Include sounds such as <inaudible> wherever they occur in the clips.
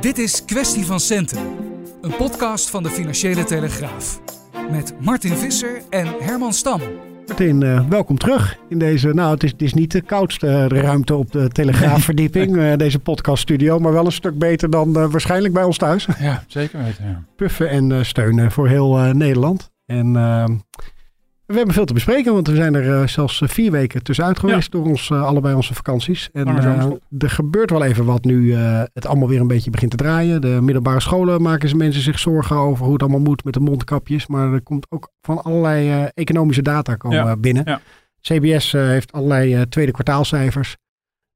Dit is Kwestie van Centen, een podcast van de Financiële Telegraaf. Met Martin Visser en Herman Stam. Martin, uh, welkom terug in deze, nou het is, het is niet de koudste ruimte op de Telegraafverdieping, uh, <laughs> deze podcaststudio, maar wel een stuk beter dan uh, waarschijnlijk bij ons thuis. Ja, zeker weten. Ja. Puffen en steunen voor heel Nederland. En we hebben veel te bespreken, want we zijn er zelfs vier weken tussenuit geweest door ons, allebei onze vakanties. En er gebeurt wel even wat nu het allemaal weer een beetje begint te draaien. De middelbare scholen maken ze mensen zich zorgen over hoe het allemaal moet met de mondkapjes. Maar er komt ook van allerlei economische data komen ja. binnen. Ja. CBS heeft allerlei tweede kwartaalcijfers.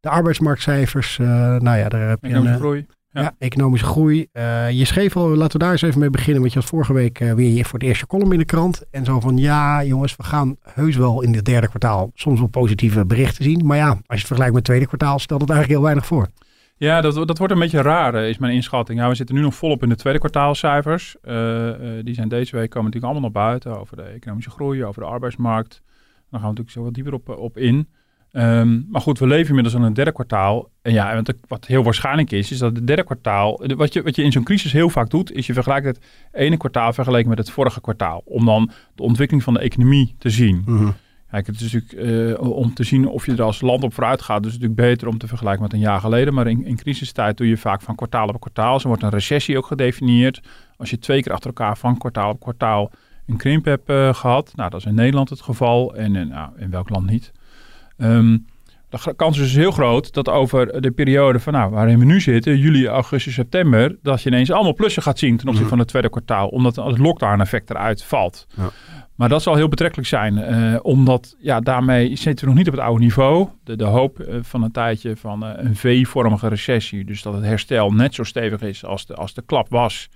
De arbeidsmarktcijfers, nou ja, daar heb je een, groei. Ja. economische groei. Uh, je schreef al, laten we daar eens even mee beginnen. Want je had vorige week uh, weer voor het eerste column in de krant. En zo van, ja jongens, we gaan heus wel in het derde kwartaal soms wel positieve berichten zien. Maar ja, als je het vergelijkt met het tweede kwartaal, stelt het eigenlijk heel weinig voor. Ja, dat, dat wordt een beetje raar, is mijn inschatting. Ja, we zitten nu nog volop in de tweede kwartaalcijfers. Uh, die zijn deze week komen natuurlijk allemaal naar buiten. Over de economische groei, over de arbeidsmarkt. Daar gaan we natuurlijk zo wat dieper op, op in. Um, maar goed, we leven inmiddels in een derde kwartaal. En ja, wat, wat heel waarschijnlijk is, is dat het derde kwartaal. Wat je, wat je in zo'n crisis heel vaak doet, is je vergelijkt het ene kwartaal vergeleken met het vorige kwartaal. Om dan de ontwikkeling van de economie te zien. Mm Kijk, het is natuurlijk uh, om te zien of je er als land op vooruit gaat. Dus het is natuurlijk beter om te vergelijken met een jaar geleden. Maar in, in crisistijd doe je vaak van kwartaal op kwartaal. Zo wordt een recessie ook gedefinieerd. Als je twee keer achter elkaar van kwartaal op kwartaal een krimp hebt uh, gehad. Nou, dat is in Nederland het geval. En uh, nou, in welk land niet? Um, de kans is dus heel groot dat over de periode van nou, waarin we nu zitten, juli, augustus, september, dat je ineens allemaal plussen gaat zien ten opzichte mhm. van het tweede kwartaal, omdat het lockdown-effect eruit valt. Ja. Maar dat zal heel betrekkelijk zijn, uh, omdat ja, daarmee zitten we nog niet op het oude niveau. De, de hoop uh, van een tijdje van uh, een V-vormige recessie, dus dat het herstel net zo stevig is als de, als de klap was.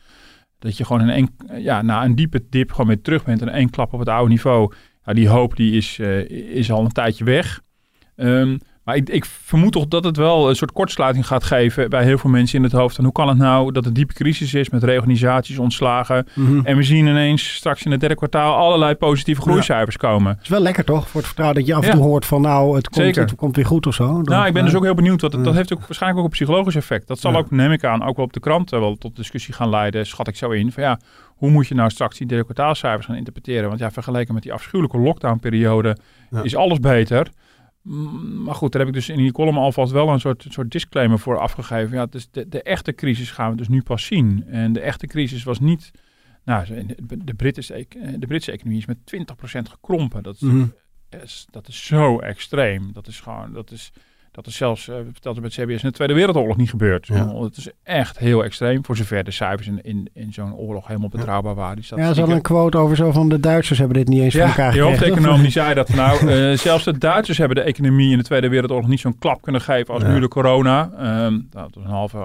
Dat je gewoon in één, ja, na een diepe dip gewoon weer terug bent en één klap op het oude niveau. Ja, die hoop die is, is al een tijdje weg. Um, maar ik, ik, vermoed toch dat het wel een soort kortsluiting gaat geven bij heel veel mensen in het hoofd. En hoe kan het nou dat het diepe crisis is met reorganisaties, ontslagen. Mhm. En we zien ineens straks in het derde kwartaal allerlei positieve groeicijfers komen. Het is wel lekker toch, voor het vertrouwen dat je af en toe hoort van nou, het komt, het komt weer goed of zo. nou, ik ben dus ook heel benieuwd. Wat dat heeft ook waarschijnlijk ook een psychologisch effect. Dat zal ook, neem ik aan, ook wel op de kranten wel tot discussie gaan leiden, schat ik zo in. Van ja, hoe moet je nou straks die derde kwartaalcijfers gaan interpreteren? Want ja, vergeleken met die afschuwelijke lockdownperiode is alles beter. Maar goed, daar heb ik dus in die column alvast wel een soort, soort disclaimer voor afgegeven. Ja, dus de, de echte crisis gaan we dus nu pas zien. En de echte crisis was niet... Nou, de, de, Britse, de Britse economie is met 20% gekrompen. Dat is, mm -hmm. dat is zo extreem. Dat is gewoon... Dat is, dat is zelfs, uh, verteld met CBS, in de Tweede Wereldoorlog niet gebeurd. Ja. Het is echt heel extreem, voor zover de cijfers in, in, in zo'n oorlog helemaal betrouwbaar waren. Die ja, er is al een quote over zo van de Duitsers hebben dit niet eens ja, voor elkaar gekregen. De hoofdeconoom die zei dat nou, uh, <laughs> zelfs de Duitsers hebben de economie in de Tweede Wereldoorlog niet zo'n klap kunnen geven als nu de corona. Um, dat was een halve,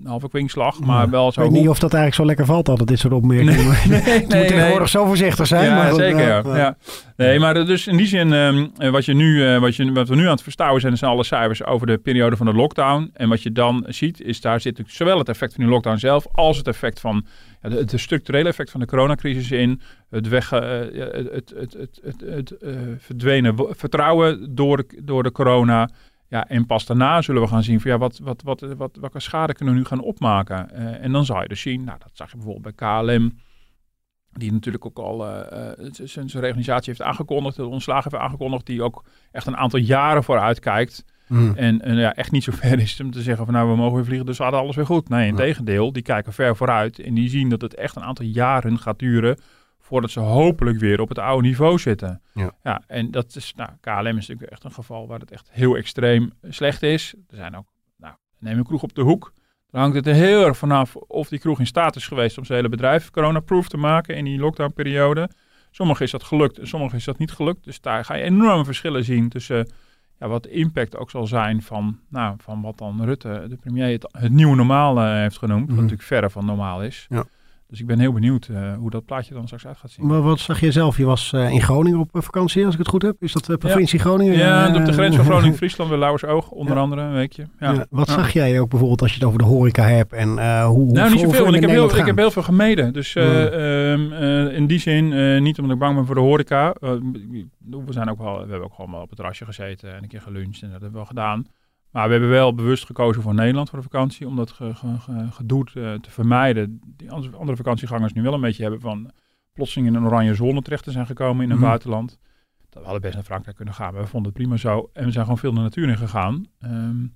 een halve kwinkslag, maar wel zo. Ik weet niet of dat eigenlijk zo lekker valt altijd, dit soort opmerkingen. Nee, <laughs> nee, nee, nee, tegenwoordig zo voorzichtig zijn. Ja, maar zeker. ja. ja. Nee, maar dus in die zin, um, wat, je nu, uh, wat, je, wat we nu aan het verstouwen zijn, zijn alle cijfers over de periode van de lockdown. En wat je dan ziet, is daar zit zowel het effect van die lockdown zelf, als het effect van ja, de structurele effect van de coronacrisis in. Het, weg, uh, het, het, het, het, het, het uh, verdwenen vertrouwen door de, door de corona. Ja, en pas daarna zullen we gaan zien van ja, wat, wat, wat, wat, welke schade kunnen we nu gaan opmaken. En dan zal je dus zien, nou dat zag je bijvoorbeeld bij KLM die natuurlijk ook al uh, zijn reorganisatie heeft aangekondigd, de ontslagen heeft aangekondigd, die ook echt een aantal jaren vooruit kijkt. Hmm. En, en, ja, echt niet zo ver is om te zeggen van nou we mogen weer vliegen, dus hadden alles weer goed. Nee, in tegendeel, die kijken ver vooruit en die zien dat het echt een aantal jaren gaat duren voordat ze hopelijk weer op het oude niveau zitten. Ja, ja en dat is, nou, KLM is natuurlijk echt een geval waar het echt heel extreem slecht is. Er zijn ook, nou, neem een kroeg op de hoek. Dan hangt het er heel erg vanaf of die kroeg in staat is geweest om zijn hele bedrijf corona-proof te maken in die lockdownperiode. Sommige is dat gelukt en sommige is dat niet gelukt. Dus daar ga je enorme verschillen zien tussen ja, wat de impact ook zal zijn van, nou, van wat dan Rutte, de premier, het, het nieuwe normaal heeft genoemd. Wat Mhm. natuurlijk verre van normaal is. Ja. Dus ik ben heel benieuwd eh, hoe dat plaatje dan straks uit gaat zien. Maar wat zag je zelf? Je was eh, in Groningen op eh, vakantie, als ik het goed heb. Is dat de provincie Groningen? Ja, op de grens van <laughs> Groningen-Friesland bij Lauwersoog, onder Ja. andere, een weekje. Ja. Wat zag jij ook bijvoorbeeld als je het over de horeca hebt en hoe, hoe Nou, niet zoveel, want ik heb, heel, ik heb heel veel gemeden. Dus Ja. ehm, eh, in die zin, niet omdat ik bang ben voor de horeca. We, zijn ook wel, we hebben ook gewoon wel op het terrasje gezeten en een keer geluncht en dat hebben we wel gedaan. Maar we hebben wel bewust gekozen voor Nederland voor de vakantie, om dat ge, ge- ge- gedoe te, te vermijden. Die andere vakantiegangers nu wel een beetje hebben van plotseling in een oranje zone terecht te zijn gekomen in een Mhm. buitenland. Dat we hadden best naar Frankrijk kunnen gaan, maar we vonden het prima zo. En we zijn gewoon veel de natuur in gegaan. Ehm,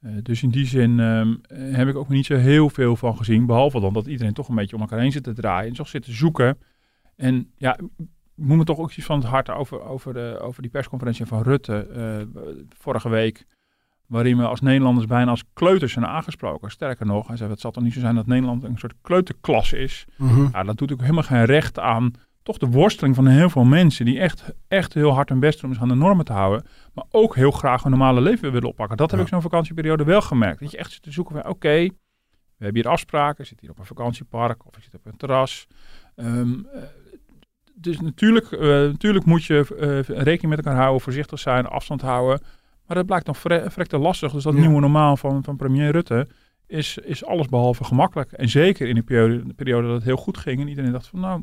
eh, dus in die zin ehm, eh, heb ik ook niet zo heel veel van gezien. Behalve dan dat iedereen toch een beetje om elkaar heen zit te draaien. En toch zit te zoeken. En ja, ik moet me toch ook iets van het hart over, over, de, over die persconferentie van Rutte eh, vorige week. Waarin we als Nederlanders bijna als kleuters zijn aangesproken. Sterker nog, hij zei: Het zal toch niet zo zijn dat Nederland een soort kleuterklas is. Mhm. Ja, dat doet ook helemaal geen recht aan toch de worsteling van heel veel mensen die echt, echt heel hard hun best doen om zich aan de normen te houden, maar ook heel graag hun normale leven willen oppakken. Dat heb Ja. ik zo'n vakantieperiode wel gemerkt. Dat je echt zit te zoeken van, oké, we hebben hier afspraken, ik zit hier op een vakantiepark of ik zit op een terras. Ehm, eh, dus natuurlijk, eh, natuurlijk moet je eh, rekening met elkaar houden, voorzichtig zijn, afstand houden. Maar dat blijkt nog vre verrekte lastig. Dus dat Ja. nieuwe normaal van, van premier Rutte is, is alles behalve gemakkelijk. En zeker in die periode, de periode dat het heel goed ging. En iedereen dacht van nou,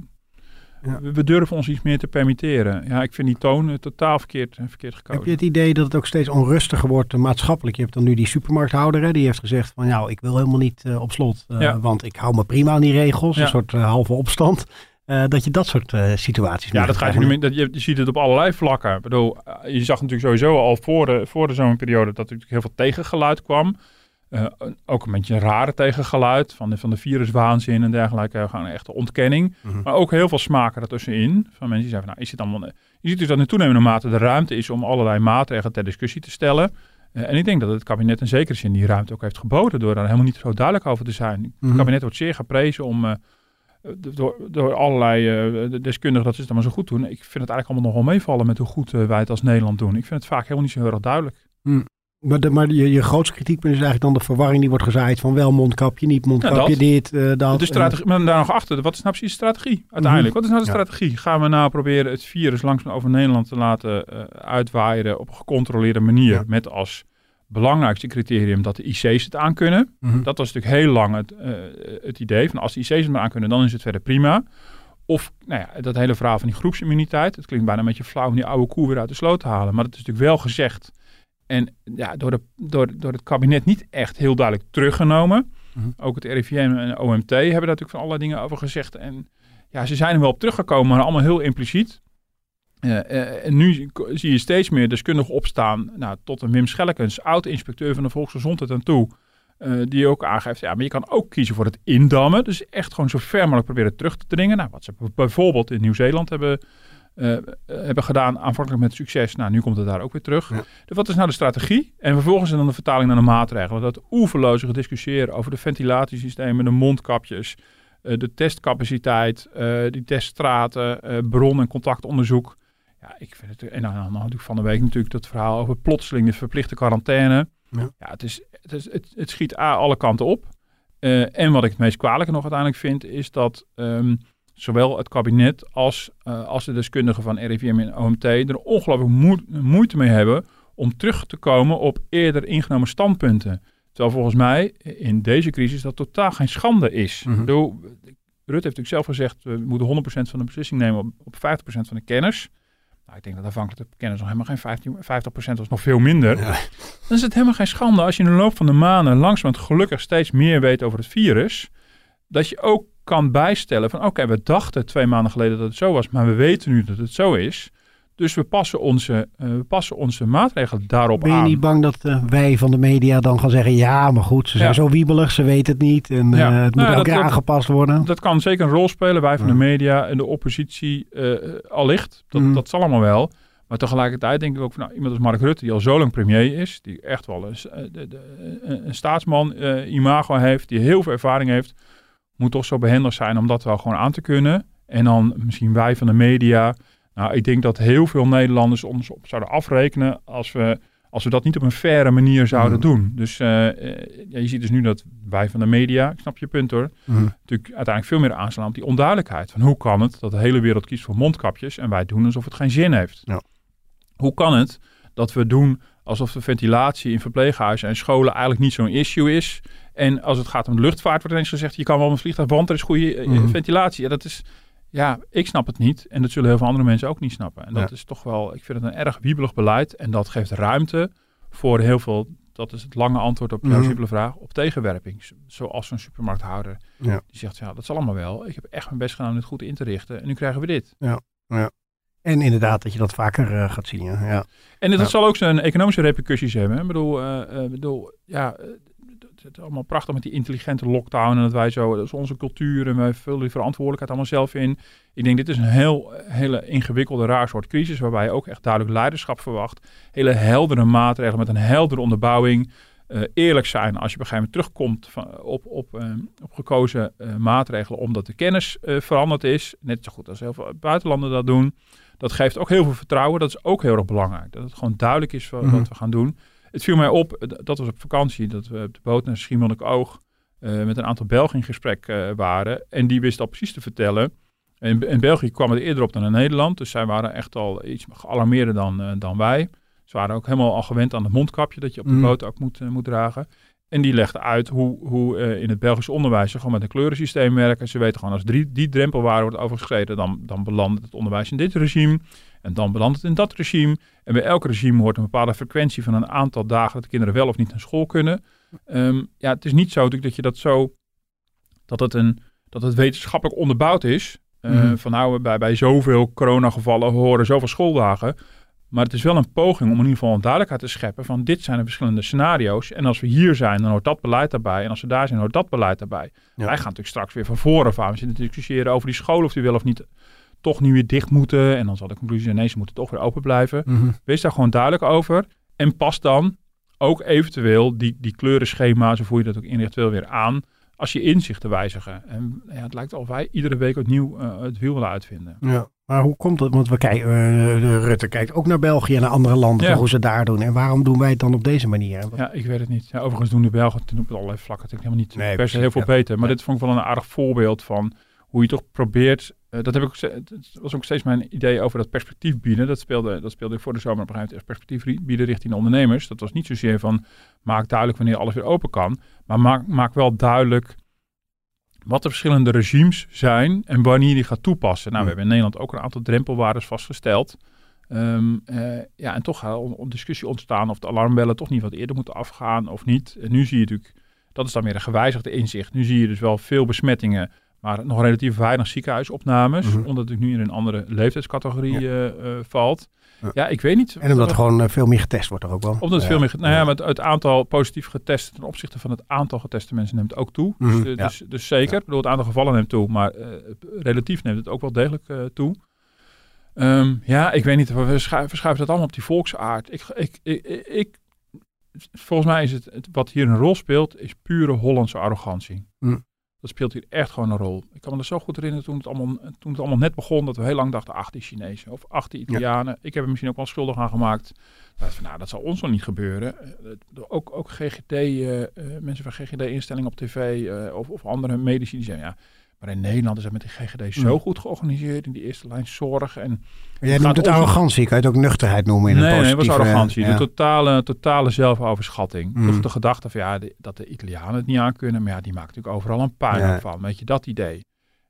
Ja. we, we durven ons iets meer te permitteren. Ja, ik vind die toon eh, totaal verkeerd, eh, verkeerd gekozen. Heb je het idee dat het ook steeds onrustiger wordt eh, maatschappelijk? Je hebt dan nu die supermarkthouder, hè, die heeft gezegd van nou, ik wil helemaal niet op slot, Ja. want ik hou me prima aan die regels, een soort halve opstand. Eh, dat je dat soort eh, situaties Ja, dat gaat je, nu, dat, je, je ziet het op allerlei vlakken. Ik bedoel, eh, je zag natuurlijk sowieso al voor de, voor de zomerperiode dat er natuurlijk heel veel tegengeluid kwam. Ook een beetje een rare tegengeluid van de, van de viruswaanzin en dergelijke. Gewoon een echte ontkenning. Mhm. Maar ook heel veel smaken ertussenin. Van mensen die zeggen, van, nou, is het allemaal... Je ziet dus dat in toenemende mate de ruimte is om allerlei maatregelen ter discussie te stellen. En ik denk dat het kabinet in zekere zin die ruimte ook heeft geboden door daar helemaal niet zo duidelijk over te zijn. Het Mhm. kabinet wordt zeer geprezen om... door, door allerlei eh, de deskundigen dat ze het allemaal zo goed doen. Ik vind het eigenlijk allemaal nog wel meevallen met hoe goed eh, wij het als Nederland doen. Ik vind het vaak helemaal niet zo heel erg duidelijk. Maar, de, maar je, je grootste kritiekpunt is eigenlijk dan de verwarring die wordt gezaaid van wel mondkapje, niet mondkapje, dat. dit, eh, dat. de strategie, maar daar nog achter, wat is nou precies de strategie uiteindelijk? Wat is nou de Ja. strategie? Gaan we nou proberen het virus langzaam over Nederland te laten eh uitwaaien op een gecontroleerde manier? Ja. Met als belangrijkste criterium dat de IC's het aankunnen. Mhm. Dat was natuurlijk heel lang het, eh, het idee van als de IC's het maar aankunnen, dan is het verder prima. Of nou ja, dat hele verhaal van die groepsimmuniteit. Het klinkt bijna een beetje flauw om die oude koe weer uit de sloot te halen. Maar dat is natuurlijk wel gezegd. En ja, door, de, door, door het kabinet niet echt heel duidelijk teruggenomen. Mhm. Ook het RIVM en OMT hebben daar natuurlijk van allerlei dingen over gezegd. En ja, ze zijn er wel op teruggekomen, maar allemaal heel impliciet. Eh, eh, en nu zie- je steeds meer deskundigen opstaan, nou, tot een Wim Schellekens, oud-inspecteur van de volksgezondheid aan toe, eh, die ook aangeeft, ja, maar je kan ook kiezen voor het indammen. Dus echt gewoon zo ver mogelijk proberen terug te dringen. Nou, wat ze bijvoorbeeld in Nieuw-Zeeland hebben, hebben gedaan, aanvankelijk met succes. Nou, nu komt het daar ook weer terug. Ja. Dus wat is nou de strategie? En vervolgens dan de vertaling naar de maatregelen. Dat oeverloze gediscussieerd over de ventilatiesystemen, de mondkapjes, de testcapaciteit, die teststraten, bron- en contactonderzoek. Ja, ik vind het. En dan, dan natuurlijk van de week natuurlijk dat verhaal over plotseling de verplichte quarantaine. Ja. Ja, het, is, het, is, het, het schiet A, alle kanten op. Eh, en wat ik het meest kwalijke nog uiteindelijk vind, is dat ehm, zowel het kabinet als, eh, als de deskundigen van RIVM en OMT er ongelooflijk moe- moeite mee hebben om terug te komen op eerder ingenomen standpunten. Terwijl volgens mij in deze crisis dat totaal geen schande is. Mhm. Ik Rutte heeft natuurlijk zelf gezegd, we moeten 100% van de beslissing nemen op, op 50% van de kennis. Nou, ik denk dat afhankelijk de kennis nog helemaal geen 15, 50% was, nog veel minder. Ja. Dan is het helemaal geen schande als je in de loop van de maanden langzaam gelukkig steeds meer weet over het virus. Dat je ook kan bijstellen van oké, we dachten twee maanden geleden dat het zo was, maar we weten nu dat het zo is. Dus we passen onze, eh, we passen onze maatregelen daarop Ben je aan. niet bang dat eh, wij van de media dan gaan zeggen, ja, maar goed, ze zijn Ja. zo wiebelig, ze weten het niet en Ja. eh, het Nou moet dat- dat- aangepast worden? Dat kan zeker een rol spelen, wij van Ja. de media en de oppositie allicht. Dat, Mhm. dat zal allemaal wel. Maar tegelijkertijd denk ik ook van nou, iemand als Mark Rutte, die al zo lang premier is, die echt wel een, de, de, een, staatsman imago heeft, die heel veel ervaring heeft, moet toch zo behendig zijn om dat wel gewoon aan te kunnen. En dan misschien wij van de media Nou, ik denk dat heel veel Nederlanders ons op zouden afrekenen als we, als we dat niet op een faire manier zouden Mhm. doen. Dus eh, eh, ja, je ziet dus nu dat wij van de media, ik snap je punt hoor, Mhm. natuurlijk uiteindelijk veel meer aanslaan op die onduidelijkheid. Van hoe kan het dat de hele wereld kiest voor mondkapjes en wij doen alsof het geen zin heeft? Ja. Hoe kan het dat we doen alsof de ventilatie in verpleeghuizen en scholen eigenlijk niet zo'n issue is? En als het gaat om de luchtvaart wordt ineens gezegd, je kan wel een vliegtuig, want er is goede eh, Mhm. ventilatie. Ja, dat is, ja, ik snap het niet en dat zullen heel veel andere mensen ook niet snappen. En dat Ja. is toch wel, ik vind het een erg wiebelig beleid en dat geeft ruimte voor heel veel, dat is het lange antwoord op jouw Mhm. simpele vraag, op tegenwerping. Zoals zo'n supermarkthouder Ja. die zegt, ja, dat zal allemaal wel. Ik heb echt mijn best gedaan om het goed in te richten. En nu krijgen we dit. En inderdaad dat je dat vaker eh, gaat zien. Ja. Ja. En dat Ja. zal ook zijn economische repercussies hebben. Ik bedoel, eh, eh, bedoel ja, het is allemaal prachtig met die intelligente lockdown. En dat wij zo, dat is onze cultuur en wij vullen die verantwoordelijkheid allemaal zelf in. Ik denk, dit is een heel, hele ingewikkelde, raar soort crisis. Waarbij je ook echt duidelijk leiderschap verwacht. Hele heldere maatregelen met een heldere onderbouwing. Eh, eerlijk zijn als je op een gegeven moment terugkomt van, op, op, eh, op gekozen eh, maatregelen omdat de kennis eh, veranderd is. Net zo goed als heel veel buitenlanden dat doen. Dat geeft ook heel veel vertrouwen. Dat is ook heel erg belangrijk. Dat het gewoon duidelijk is wat, Mhm. wat we gaan doen. Het viel mij op, dat was op vakantie, dat we op de boot naar Schiermonnikoog eh met een aantal Belgen in gesprek eh, waren. En die wisten al precies te vertellen. En in België kwam het eerder op dan in Nederland. Dus zij waren echt al iets gealarmeerder dan, eh, dan wij. Ze waren ook helemaal al gewend aan het mondkapje dat je op de Mm. boot ook moet, moet dragen. En die legden uit hoe, hoe in het Belgisch onderwijs ze gewoon met een kleurensysteem werken. Ze weten gewoon als drie, die drempelwaarde wordt overschreden, dan, dan belandt het onderwijs in dit regime. En dan belandt het in dat regime. En bij elk regime hoort een bepaalde frequentie van een aantal dagen dat de kinderen wel of niet naar school kunnen. Ehm, ja, het is niet zo natuurlijk dat je dat zo, dat het, een, dat het wetenschappelijk onderbouwd is. Eh, Mhm. Van nou, bij, bij zoveel coronagevallen horen zoveel schooldagen. Maar het is wel een poging om in ieder geval een duidelijkheid te scheppen van dit zijn de verschillende scenario's. En als we hier zijn, dan hoort dat beleid daarbij. En als we daar zijn, hoort dat beleid daarbij. Ja. Wij gaan natuurlijk straks weer van voren aan. We zitten te discussiëren over die scholen of die wel of niet toch nu weer dicht moeten. En dan zal de conclusie zijn, nee, ze moeten toch weer open blijven. Mhm. Wees daar gewoon duidelijk over. En pas dan ook eventueel die, die kleurenschema's, of hoe je dat ook inricht, wel weer aan. Als je inzichten wijzigen. En ja, het lijkt al of wij iedere week opnieuw eh, het wiel willen uitvinden. Ja. Maar hoe komt het? Want we kijken, eh, de Rutte kijkt ook naar België en naar andere landen, Ja. hoe ze daar doen. En waarom doen wij het dan op deze manier? Wat- Ja, ik weet het niet. Ja, overigens doen de Belgen ten op allerlei vlakken natuurlijk helemaal niet Nee, per se heel veel ja. beter. Maar dit vond ik wel een aardig voorbeeld van hoe je toch probeert. eh, dat heb ik was ook steeds mijn idee over dat perspectief bieden. Dat speelde, dat speelde ik voor de zomer op een gegeven moment perspectief bieden richting de ondernemers. Dat was niet zozeer van maak duidelijk wanneer alles weer open kan. Maar maak, maak wel duidelijk wat de verschillende regimes zijn en wanneer je die gaat toepassen. Nou, we hebben in Nederland ook een aantal drempelwaardes vastgesteld. Ehm, eh, ja, en toch gaat een discussie ontstaan of de alarmbellen toch niet wat eerder moeten afgaan of niet. En nu zie je natuurlijk, dat is dan weer een gewijzigde inzicht. Nu zie je dus wel veel besmettingen, maar nog relatief weinig ziekenhuisopnames. Mhm. Omdat het nu in een andere leeftijdscategorie eh, eh, valt. Ja. Ja. ik weet niet. En omdat wat- gewoon eh, veel meer getest wordt er ook wel. omdat het Ja. veel meer, nou ja, maar het, het aantal positief getesten ten opzichte van het aantal geteste mensen neemt ook toe. Mhm, dus, ja. dus, dus zeker. Ik bedoel, het aantal gevallen neemt toe, maar eh, relatief neemt het ook wel degelijk eh, toe. Ehm, ja, ik weet niet. We verschu- verschuiven dat allemaal op die volksaard. Ik, ik, ik, ik, volgens mij is het, het wat hier een rol speelt, is pure Hollandse arrogantie. Dat speelt hier echt gewoon een rol. Ik kan me dat zo goed herinneren toen het allemaal, toen het allemaal net begon, dat we heel lang dachten, ach die Chinezen of ach die Italianen. Ik heb er misschien ook wel schuldig aan gemaakt. Dat, van, nou, dat zal ons nog niet gebeuren. Eh, het- ook, ook GGD, eh, eh, mensen van GGD-instellingen op tv eh, of, of andere medici die zeggen, ja, maar in Nederland is het met de GGD zo Mm. goed georganiseerd in die eerste lijn zorg. En Jij noemt het arrogantie, kan je het ook nuchterheid noemen in nee, een nee, het positieve... was arrogantie. ja. De totale, totale zelfoverschatting. Mm. De gedachte van ja, de- dat de Italianen het niet aankunnen. Maar ja, die maken natuurlijk overal een puinhoop Ja. van. Weet je, dat idee.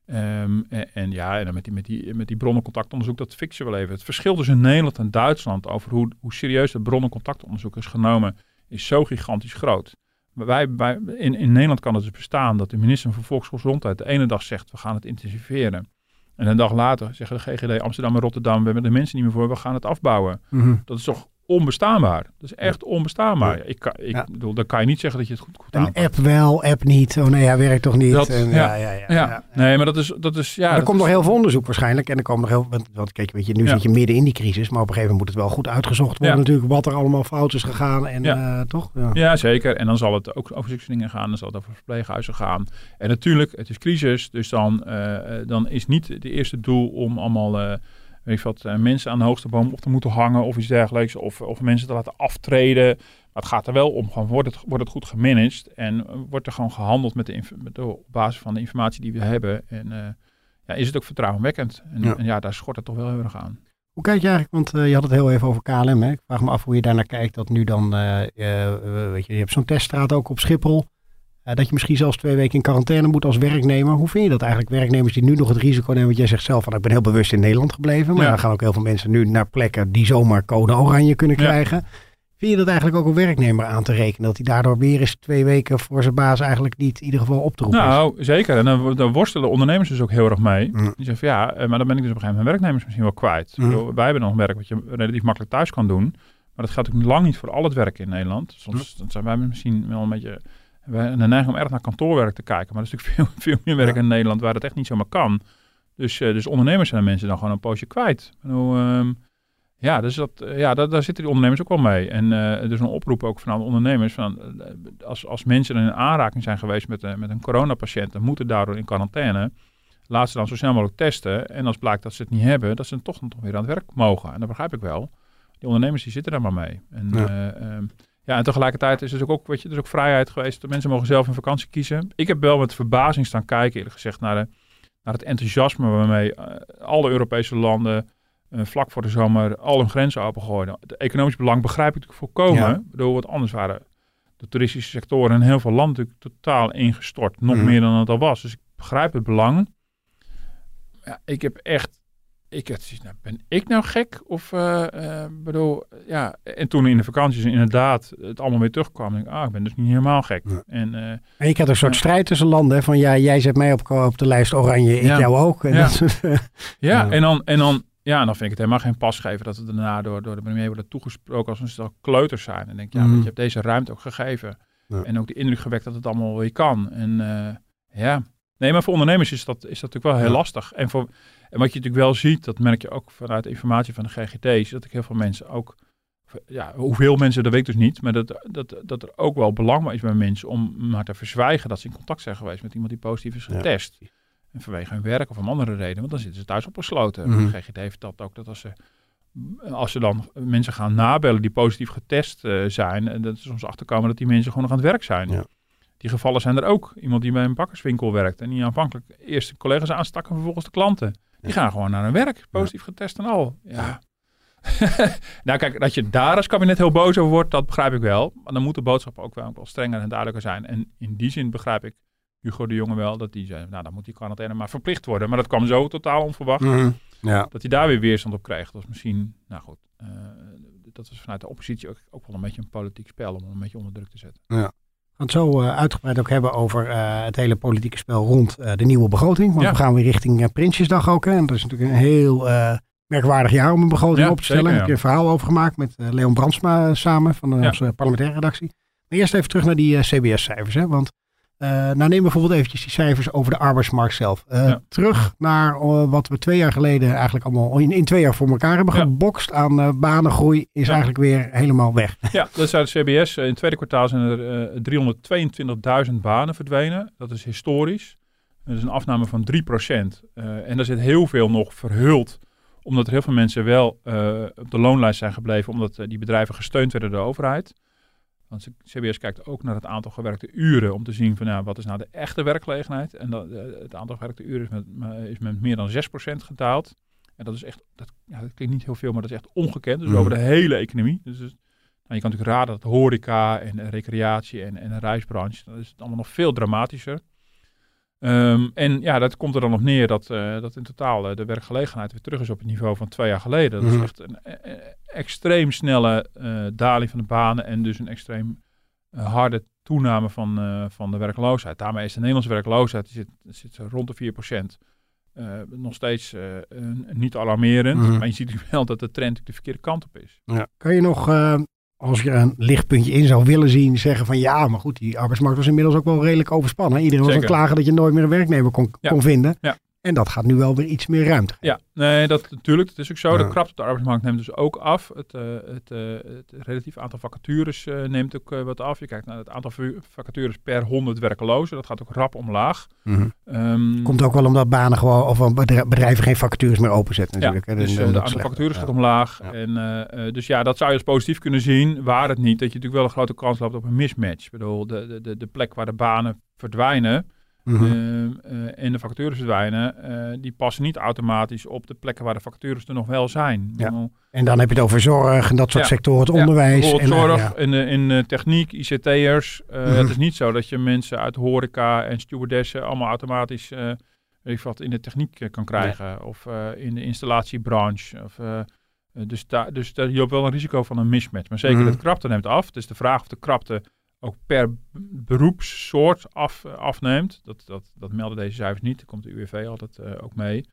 Ehm, en, en ja, en dan met die, met, die, met die bronnencontactonderzoek, dat fixen we wel even. Het verschil tussen Nederland en Duitsland over hoe, hoe serieus het bronnencontactonderzoek is genomen, is zo gigantisch groot. Maar Wij, wij, in, in Nederland kan het dus bestaan dat de minister van Volksgezondheid de ene dag zegt, we gaan het intensiveren. En een dag later zeggen de GGD Amsterdam en Rotterdam, we hebben de mensen niet meer voor, we gaan het afbouwen. Mhm. Dat is toch onbestaanbaar? Dat is echt onbestaanbaar. Ja. Ik, kan, ik Ja. bedoel, dan kan je niet zeggen dat je het goed, goed Een aanpakt. app wel, app niet. Oh nee, hij werkt toch niet. Dat- En, ja. ja, ja, ja, Ja, ja. nee, maar dat is, dat is ja. Maar er dat komt is- nog heel veel onderzoek waarschijnlijk. En er komen nog heel want, want kijk, weet je, nu Ja. zit je midden in die crisis. Maar op een gegeven moment moet het wel goed uitgezocht worden Ja. natuurlijk. Wat er allemaal fout is gegaan. En Ja. eh, toch? Ja. Ja, zeker. En dan zal het ook over dingen gaan. Dan zal het over verpleeghuizen gaan. En natuurlijk, het is crisis. Dus dan, eh, eh, dan is niet het eerste doel om allemaal eh, weet wat, mensen aan de hoogste boom op te moeten hangen of iets dergelijks. Of, of mensen te laten aftreden. Maar het gaat er wel om, gewoon, wordt, het, wordt het goed gemanaged en wordt er gewoon gehandeld met de, met de, op basis van de informatie die we hebben. En ja, is het ook vertrouwenwekkend. En ja. en ja, daar schort het toch wel heel erg aan. Hoe kijk je eigenlijk, want uh, je had het heel even over KLM. Hè? Ik vraag me af hoe je daarnaar kijkt. Dat nu dan, uh, weet je, je hebt zo'n teststraat ook op Schiphol. Dat je misschien zelfs twee weken in quarantaine moet als werknemer. Hoe vind je dat eigenlijk? Werknemers die nu nog het risico nemen. Want jij zegt zelf van, ik ben heel bewust in Nederland gebleven. Maar ja. dan gaan ook heel veel mensen nu naar plekken die zomaar code oranje kunnen krijgen. Ja. Vind je dat eigenlijk ook een werknemer aan te rekenen? Dat hij daardoor weer eens twee weken voor zijn baas eigenlijk niet in ieder geval op te roepen Nou, zeker. En dan, dan, worstelen ondernemers dus ook heel erg mee. Mm. Die zeggen van ja, eh, maar dan ben ik dus op een gegeven moment mijn werknemers misschien wel kwijt. Mm. wij hebben nog werk wat je relatief makkelijk thuis kan doen. Maar dat gaat ook lang niet voor al het werk in Nederland. Soms mm. zijn wij misschien wel een beetje... We hebben neiging om erg naar kantoorwerk te kijken. Maar er is natuurlijk <laughs> veel, veel meer werk in Nederland waar dat echt niet zomaar kan. Dus, uh, dus ondernemers zijn mensen dan gewoon een poosje kwijt. Nou, ja, dus dat, eh, ja daar, daar zitten die ondernemers ook wel mee. En uh, er is een oproep ook van de ondernemers. Van, als, als mensen in aanraking zijn geweest met, uh, met een coronapatiënt en moeten daardoor in quarantaine, laat ze dan zo snel mogelijk testen. En als blijkt dat ze het niet hebben, dat ze toch nog weer aan het werk mogen. En dat begrijp ik wel. Die ondernemers die zitten daar maar mee. En, ja. Um, ja, en tegelijkertijd is er ook, weet je, er is ook vrijheid geweest. De mensen mogen zelf een vakantie kiezen. Ik heb wel met verbazing staan kijken, eerlijk gezegd, naar, de, naar het enthousiasme waarmee alle Europese landen uh, vlak voor de zomer al hun grenzen opengooien. Het economisch belang begrijp ik natuurlijk volkomen. Ja. Bedoel, wat anders waren de toeristische sectoren in heel veel landen natuurlijk totaal ingestort. Nog mm. meer dan het al was. Dus ik begrijp het belang. Ja, ik heb echt... Ik had, nou, ben ik nou gek? Of, uh, uh, bedoel, ja. En toen in de vakanties inderdaad het allemaal weer terugkwam. Denk ik, ah, ik ben dus niet helemaal gek. Ja. En, uh, en je had een soort strijd tussen landen. Hè? Van ja, jij zet mij op, op de lijst oranje, ik ja. jou ook. En ja, dat, <laughs> ja. en dan... En dan ja, en dan vind ik het helemaal geen pas geven dat het daarna door, door de premier wordt toegesproken als een stel kleuters zijn. En denk ja, mm. je hebt deze ruimte ook gegeven. Ja. En ook de indruk gewekt dat het allemaal weer kan. En uh, ja, nee, maar voor ondernemers is dat, is dat natuurlijk wel heel ja. lastig. En, voor, en wat je natuurlijk wel ziet, dat merk je ook vanuit informatie van de GGT, is dat ik heel veel mensen ook, ja, hoeveel mensen, dat weet ik dus niet, maar dat, dat, dat er ook wel belang is bij mensen om maar te verzwijgen dat ze in contact zijn geweest met iemand die positief is getest. Ja. En vanwege hun werk of om andere redenen, want dan zitten ze thuis opgesloten. Mm -hmm. De GGD heeft dat ook, dat als ze, als ze dan mensen gaan nabellen die positief getest uh, zijn, en dat is soms achterkomen dat die mensen gewoon nog aan het werk zijn. Ja. Die gevallen zijn er ook. Iemand die bij een bakkerswinkel werkt en die aanvankelijk eerst de collega's aanstakken, vervolgens de klanten. Die gaan gewoon naar hun werk, positief getest en al. Ja. <laughs> nou kijk, dat je daar als kabinet heel boos over wordt, dat begrijp ik wel. Maar dan moet de boodschap ook wel, wel strenger en duidelijker zijn. En in die zin begrijp ik Hugo de Jonge wel, dat die zei, nou dan moet die quarantaine maar verplicht worden. Maar dat kwam zo totaal onverwacht. Mm -hmm. ja. Dat hij daar weer weerstand op kreeg. Dat was misschien, nou goed, uh, dat was vanuit de oppositie ook, ook, wel een beetje een politiek spel om hem een beetje onder druk te zetten. Ja. Het zo uh, uitgebreid ook hebben over uh, het hele politieke spel rond de nieuwe begroting. Want ja. we gaan weer richting Prinsjesdag ook. Hè. En dat is natuurlijk een heel merkwaardig jaar om een begroting ja, op te stellen. Zeker, ja. Ik heb een verhaal over gemaakt met Leon Brandsma samen van onze parlementaire redactie. Maar eerst even terug naar die CBS-cijfers. Want nou neem bijvoorbeeld eventjes die cijfers over de arbeidsmarkt zelf. Ja. Terug naar uh, wat we twee jaar geleden eigenlijk allemaal in, in twee jaar voor elkaar hebben ja. gebokst aan banengroei is ja. eigenlijk weer helemaal weg. <laughs> Ja, dat is uit de CBS. In het tweede kwartaal zijn er 322.000 banen verdwenen. Dat is historisch. Dat is een afname van 3%. en daar zit heel veel nog verhuld omdat er heel veel mensen wel op de loonlijst zijn gebleven omdat die bedrijven gesteund werden door de overheid. Want CBS kijkt ook naar het aantal gewerkte uren om te zien van ja, wat is nou de echte werkgelegenheid. En dat, het aantal gewerkte uren is met, is met meer dan 6% gedaald. En dat is echt, dat, ja, dat klinkt niet heel veel, maar dat is echt ongekend. Dus mm. over de hele economie. Dus, nou, je kan natuurlijk raden dat horeca en recreatie en, en reisbranche, dat is het allemaal nog veel dramatischer. Um, en ja, dat komt er dan op neer dat, uh, dat in totaal uh, de werkgelegenheid weer terug is op het niveau van twee jaar geleden. Dat is echt een e extreem snelle daling van de banen en dus een extreem harde toename van, van de werkloosheid. Daarmee is de Nederlandse werkloosheid die zit, zit rond de 4%. nog steeds niet alarmerend, mm. maar je ziet wel dat de trend de verkeerde kant op is. Ja. Kan je nog als je een lichtpuntje in zou willen zien, zeggen van ja, maar goed, die arbeidsmarkt was inmiddels ook wel redelijk overspannen. Iedereen was aan klagen dat je nooit meer een werknemer kon, ja. kon vinden. Ja. En dat gaat nu wel weer iets meer ruimte Ja, nee, dat natuurlijk. Het is ook zo. De krapte op de arbeidsmarkt neemt dus ook af. Het, uh, het, uh, het relatief aantal vacatures uh, neemt ook wat af. Je kijkt naar het aantal vacatures per 100 werklozen. Dat gaat ook rap omlaag. Mm -hmm. um, Komt ook wel omdat banen gewoon of bedrijven geen vacatures meer openzetten natuurlijk. Ja, dus de aantal vacatures gaat omlaag. En, dus ja, dat zou je als positief kunnen zien. Waar het niet, dat je natuurlijk wel een grote kans loopt op een mismatch. Ik bedoel, de, de, de plek waar de banen verdwijnen Mm -hmm. uh, en de vacatures verdwijnen, uh, die passen niet automatisch op de plekken waar de vacatures er nog wel zijn. Ja. En dan heb je het over zorg en dat soort ja. sectoren, het onderwijs. Ja, en, zorg, in, in techniek, ICT'ers. Mm -hmm. Het is niet zo dat je mensen uit horeca en stewardessen allemaal automatisch weet wat, in de techniek kan krijgen. Of in de installatiebranche. Of, dus, daar, dus daar, je loopt wel een risico van een mismatch. Maar zeker mm -hmm. het krapte neemt af. Dus de vraag of de krapte ook per beroepssoort af, afneemt. Dat, dat, dat melden deze cijfers niet. Daar komt de UWV altijd uh, ook mee.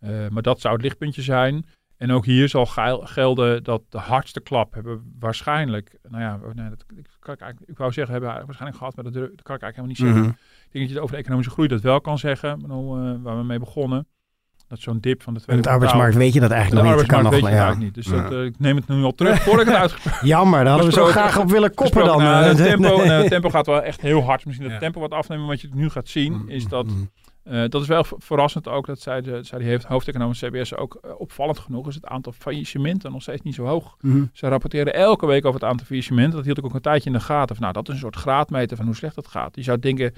Uh, maar dat zou het lichtpuntje zijn. En ook hier zal gelden dat de hardste klap hebben waarschijnlijk, nou ja, nee, dat, ik, kan ik, ik wou zeggen, hebben waarschijnlijk gehad, maar dat, dat kan ik eigenlijk helemaal niet zeggen. Mm -hmm. Ik denk dat je het over de economische groei dat wel kan zeggen, uh, waar we mee begonnen. Dat zo'n dip van de tweede De arbeidsmarkt weet je dat eigenlijk nog niet. De arbeidsmarkt weet je eigenlijk niet. Dus ja. dat, uh, ik neem het nu al terug voordat ik het <laughs> uitgesproken Jammer, daar hadden we zo graag op willen koppen dan. Nou, het, <laughs> tempo, nee. nou, het tempo gaat wel echt heel hard. Misschien dat het tempo wat afnemen. Wat je nu gaat zien mm, is dat... Uh, dat is wel verrassend ook, dat zei, de, zei die hoofdeconoom CBS ook uh, opvallend genoeg, is het aantal faillissementen nog steeds niet zo hoog. Mm -hmm. Ze rapporteren elke week over het aantal faillissementen. Dat hield ik ook een tijdje in de gaten. Van, nou, dat is een soort graadmeter van hoe slecht het gaat. Je zou denken,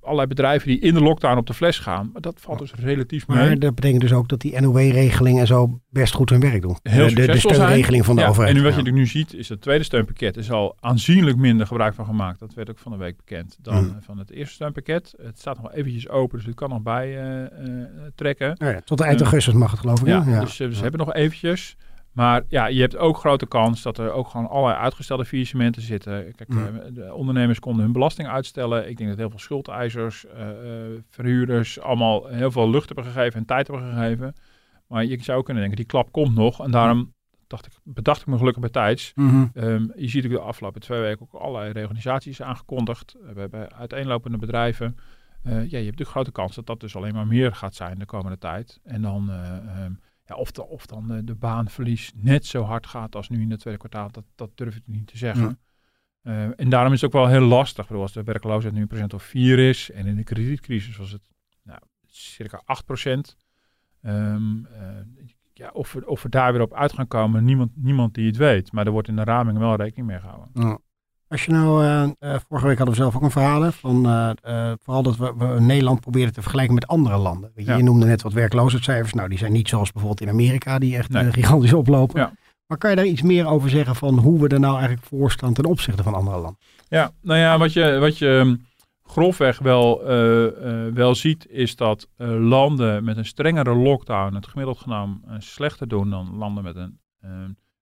allerlei bedrijven die in de lockdown op de fles gaan. Maar dat valt dus relatief mee. Maar dat betekent dus ook dat die NOW-regeling en zo best goed hun werk doen. Heel de, de steunregeling van de ja, overheid. En nu wat je nu ziet is het tweede steunpakket is al aanzienlijk minder gebruik van gemaakt. Dat werd ook van de week bekend dan mm. van het eerste steunpakket. Het staat nog eventjes open, dus het kan nog bij uh, uh, trekken. Oh ja, tot eind augustus mag het geloof ik. Ja, ja. dus ze hebben nog eventjes. Maar ja, je hebt ook grote kans dat er ook gewoon allerlei uitgestelde faillissementen zitten. Kijk, mm. de ondernemers konden hun belasting uitstellen. Ik denk dat heel veel schuldeisers, uh, verhuurders allemaal heel veel lucht hebben gegeven en tijd hebben gegeven. Maar je zou kunnen denken, die klap komt nog. En daarom dacht ik, bedacht ik me gelukkig bij tijds. Mm -hmm. um, je ziet ook de afgelopen twee weken ook allerlei reorganisaties aangekondigd. We hebben uiteenlopende bedrijven. Uh, ja, je hebt natuurlijk grote kans dat dat dus alleen maar meer gaat zijn de komende tijd. En dan... Um, ja, of, de, of dan de, de, baanverlies net zo hard gaat als nu in het tweede kwartaal, dat, dat durf ik niet te zeggen. Ja. Uh, en daarom is het ook wel heel lastig. Bedoel, als de werkloosheid nu een procent of 4 is en in de kredietcrisis was het nou, circa 8 procent. Um, uh, ja, of, we, of we daar weer op uit gaan komen, niemand, niemand die het weet. Maar er wordt in de raming wel rekening mee gehouden. Ja. Als je nou, uh, vorige week hadden we zelf ook een verhaal van uh, uh, vooral dat we, we, Nederland proberen te vergelijken met andere landen. Je, ja. je noemde net wat werkloosheidscijfers. Nou, die zijn niet zoals bijvoorbeeld in Amerika, die echt nee. gigantisch oplopen. Ja. Maar kan je daar iets meer over zeggen van hoe we er nou eigenlijk voor staan ten opzichte van andere landen? Ja, nou ja, wat je, wat je grofweg wel, wel ziet, is dat landen met een strengere lockdown het gemiddeld genomen slechter doen dan landen met een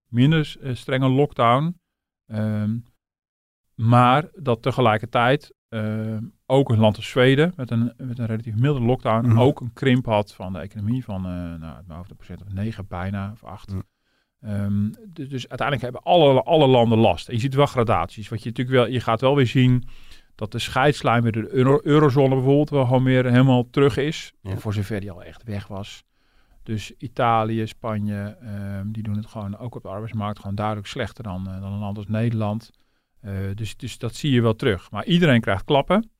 minder strenge lockdown. Um, maar dat tegelijkertijd uh, ook een land als Zweden met een, met een relatief milde lockdown mm. ook een krimp had van de economie van uh, nou, de procent of negen bijna of acht. Mm. Um, dus, dus, uiteindelijk hebben alle, alle landen last. En je ziet wel gradaties. Wat je natuurlijk wel, je gaat wel weer zien dat de scheidslijn met de euro, eurozone bijvoorbeeld wel gewoon weer helemaal terug is. Ja. Voor zover die al echt weg was. Dus Italië, Spanje, um, die doen het gewoon ook op de arbeidsmarkt gewoon duidelijk slechter dan, uh, dan een land als Nederland. Uh, dus, dus dat zie je wel terug. Maar iedereen krijgt klappen.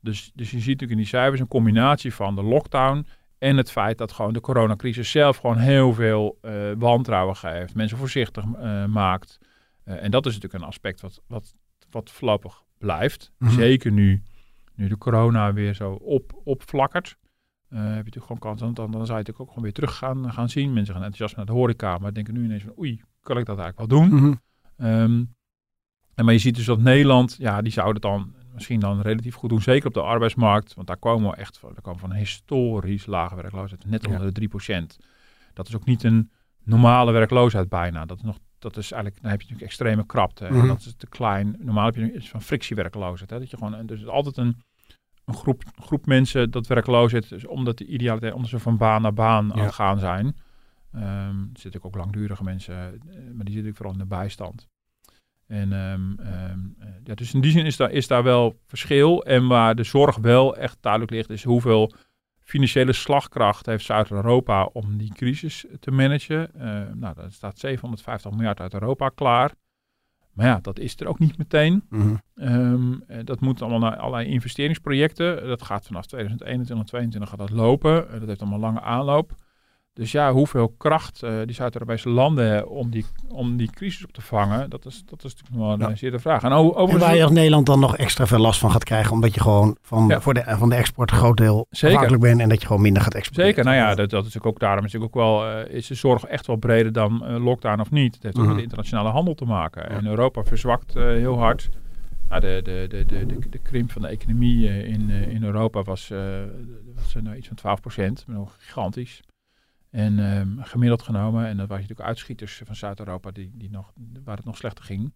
Dus, dus je ziet natuurlijk in die cijfers een combinatie van de lockdown en het feit dat gewoon de coronacrisis zelf gewoon heel veel uh, wantrouwen geeft, mensen voorzichtig uh, maakt. en dat is natuurlijk een aspect wat, wat, wat voorlopig blijft. Mm -hmm. Zeker nu, nu de corona weer zo op, opflakkert. heb je natuurlijk gewoon kans, dan, dan, dan zou je natuurlijk ook gewoon weer terug gaan, gaan zien. Mensen gaan enthousiast naar de horeca, maar denken nu ineens van oei, kan ik dat eigenlijk wel doen? Mm -hmm. um, en maar je ziet dus dat Nederland, ja, die zouden het dan misschien dan relatief goed doen. Zeker op de arbeidsmarkt. Want daar komen we echt van, daar komen van een historisch lage werkloosheid. Net onder de 3%. Dat is ook niet een normale werkloosheid bijna. Dat is nog dat is eigenlijk, dan heb je natuurlijk extreme krapte. Mm -hmm. En dat is te klein. Normaal heb je iets van frictiewerkloosheid. Hè? Dat je gewoon, dus altijd een, een groep, groep mensen dat werkloos is, dus omdat de idealiteit, omdat ze van baan naar baan ja. aan gaan zijn. Um, er zitten ook langdurige mensen, maar die zitten vooral in de bijstand. En um, um, ja, dus in die zin is daar, is daar wel verschil. En waar de zorg wel echt duidelijk ligt, is hoeveel financiële slagkracht heeft Zuid-Europa om die crisis te managen. Uh, nou, er staat 750 miljard uit Europa klaar. Maar ja, dat is er ook niet meteen. Mhm. Ehm, eh, dat moet allemaal naar allerlei investeringsprojecten. Dat gaat vanaf 2021, 2022 gaat dat lopen. dat heeft allemaal lange aanloop. Dus ja, hoeveel kracht uh, die Zuid-Europese landen hebben om die, om die crisis op te vangen, dat is, dat is natuurlijk wel een ja. zeer de vraag. En, over en waar je als Nederland dan nog extra veel last van gaat krijgen, omdat je gewoon van, voor de, van de export een groot deel afhankelijk bent en dat je gewoon minder gaat exporteren. Zeker, nou ja, dat, dat is natuurlijk ook daarom is natuurlijk ook wel, uh, is de zorg echt wel breder dan uh, lockdown of niet. Het heeft ook met de internationale handel te maken. En Europa verzwakt heel hard. Nou, de, de, de, de, de, de krimp van de economie in, in Europa was, was nou iets van 12 procent, nog gigantisch. En um, gemiddeld genomen, en dat waren natuurlijk uitschieters van Zuid-Europa die, die nog, waar het nog slechter ging.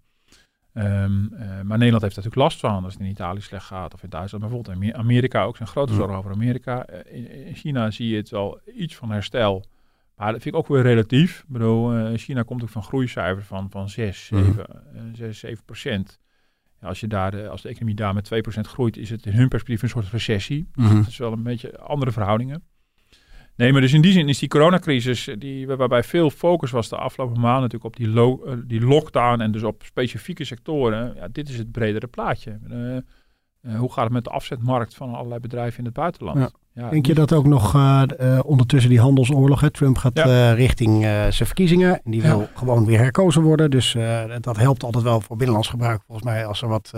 Um, uh, maar Nederland heeft er natuurlijk last van als het in Italië slecht gaat of in Duitsland. Maar bijvoorbeeld in Amerika ook zijn grote zorgen over Amerika. Uh, in, in, China zie je het wel iets van herstel. Maar dat vind ik ook weer relatief. Ik bedoel, uh, China komt ook van groeicijfers van, van 6, 7, 6, 7 procent. Als, je daar de, als de economie daar met 2 procent groeit, is het in hun perspectief een soort recessie. Dus dat is wel een beetje andere verhoudingen. Nee, maar dus in die zin is die coronacrisis, die, waarbij veel focus was de afgelopen maanden natuurlijk op die, lo, uh, die lockdown en dus op specifieke sectoren. Ja, dit is het bredere plaatje. Uh, uh, hoe gaat het met de afzetmarkt van allerlei bedrijven in het buitenland? Ja. Ja, Denk je dat ook nog ondertussen die handelsoorlog, hè? Trump gaat ja. richting zijn verkiezingen en die wil gewoon weer herkozen worden. Dus dat helpt altijd wel voor binnenlands gebruik volgens mij als er wat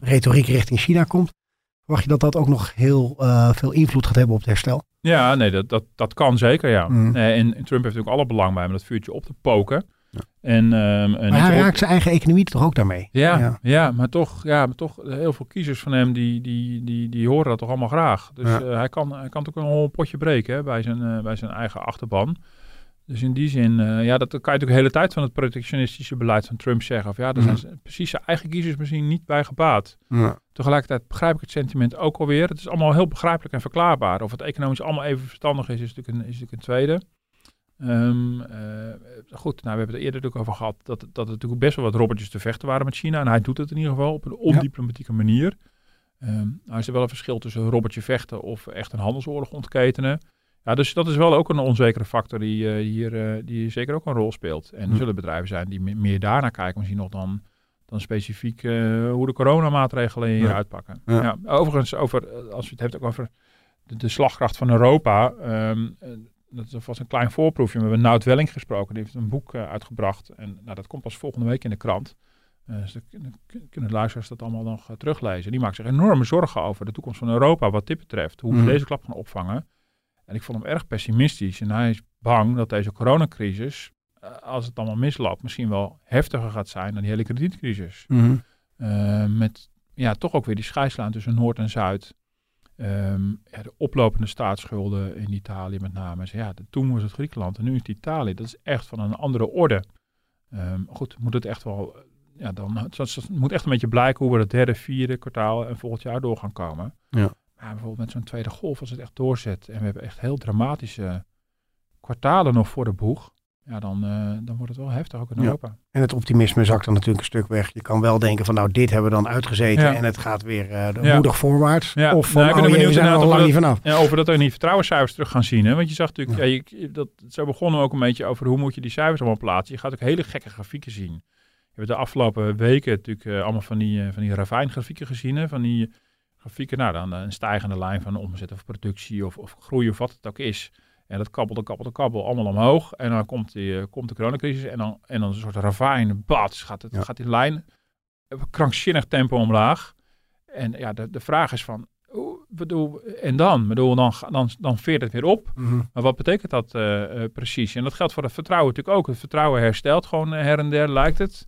retoriek richting China komt. Verwacht je dat dat ook nog heel veel invloed gaat hebben op het herstel? Ja, nee, dat, dat, dat kan zeker, ja. Mm. en, en, Trump heeft natuurlijk alle belang bij om dat vuurtje op te poken. Ja. En, um, en maar hij raakt zijn eigen economie toch ook daarmee? Ja, ja, ja. maar, toch, ja maar toch heel veel kiezers van hem die, die, die, die horen dat toch allemaal graag. Dus ja. uh, hij, kan, hij kan toch een potje breken hè, bij, zijn, uh, bij zijn eigen achterban. Dus in die zin, uh, ja, dat kan je natuurlijk de hele tijd van het protectionistische beleid van Trump zeggen. Of ja, daar zijn mm. precies zijn eigen kiezers misschien niet bij gebaat. Ja. Tegelijkertijd begrijp ik het sentiment ook alweer. Het is allemaal heel begrijpelijk en verklaarbaar. Of het economisch allemaal even verstandig is, is natuurlijk een, is natuurlijk een tweede. Um, uh, goed, nou, we hebben het eerder natuurlijk over gehad dat, dat er natuurlijk best wel wat robbertjes te vechten waren met China. En hij doet het in ieder geval op een ondiplomatieke manier. Um, nou is er wel een verschil tussen robbertje vechten of echt een handelsoorlog ontketenen. Ja, dus dat is wel ook een onzekere factor die uh, hier uh, die zeker ook een rol speelt. En er hm. zullen bedrijven zijn die meer daarnaar kijken, misschien nog dan, dan specifiek uh, hoe de coronamaatregelen hier ja. uitpakken. Ja. ja. overigens, over, als je het hebt ook over de, de slagkracht van Europa, um, dat was een klein voorproefje. We hebben Nout Welling gesproken, die heeft een boek uitgebracht. En nou, dat komt pas volgende week in de krant. dus dan kunnen luisteraars dat allemaal nog teruglezen. Die maakt zich enorme zorgen over de toekomst van Europa wat dit betreft. Hoe we hm. deze klap gaan opvangen. En ik vond hem erg pessimistisch. En hij is bang dat deze coronacrisis, uh, als het allemaal misloopt, misschien wel heftiger gaat zijn dan die hele kredietcrisis. Mm -hmm. uh, met ja, toch ook weer die scheidslijn tussen Noord en Zuid. Um, ja, de oplopende staatsschulden in Italië met name. Ja, toen was het Griekenland en nu is het Italië. Dat is echt van een andere orde. Um, goed, moet het echt wel... Ja, dan, het, het moet echt een beetje blijken hoe we het derde, vierde kwartaal en volgend jaar door gaan komen. Ja ja, bijvoorbeeld met zo'n tweede golf, als het echt doorzet en we hebben echt heel dramatische kwartalen nog voor de boeg, ja, dan, uh, dan wordt het wel heftig ook in ja. Europa. En het optimisme zakt dan natuurlijk een stuk weg. Je kan wel denken van nou, dit hebben we dan uitgezeten ja. en het gaat weer uh, moedig voorwaarts. Ja. Of van, nou, ik ben oh, benieuwd we zijn er al lang niet vanaf. Ja, over dat we die vertrouwenscijfers terug gaan zien. Hè? Want je zag natuurlijk, ja. je, dat, zo begonnen we ook een beetje over hoe moet je die cijfers allemaal plaatsen. Je gaat ook hele gekke grafieken zien. We hebben de afgelopen weken natuurlijk uh, allemaal van die, van die ravijn grafieken gezien. Hè? Van die grafieken, nou dan een stijgende lijn van omzet of productie of, of groei of wat het ook is. En dat kabbelde, kabbelde, kabbel allemaal omhoog. En dan komt, die, uh, komt de coronacrisis en dan, en dan een soort ravijn, bats, gaat, het, ja. gaat die lijn krankzinnig tempo omlaag. En ja, de, de vraag is van, bedoel, en dan? Bedoel, dan, dan, dan veert het weer op. Mm -hmm. Maar wat betekent dat uh, uh, precies? En dat geldt voor het vertrouwen natuurlijk ook. Het vertrouwen herstelt gewoon her en der, lijkt het.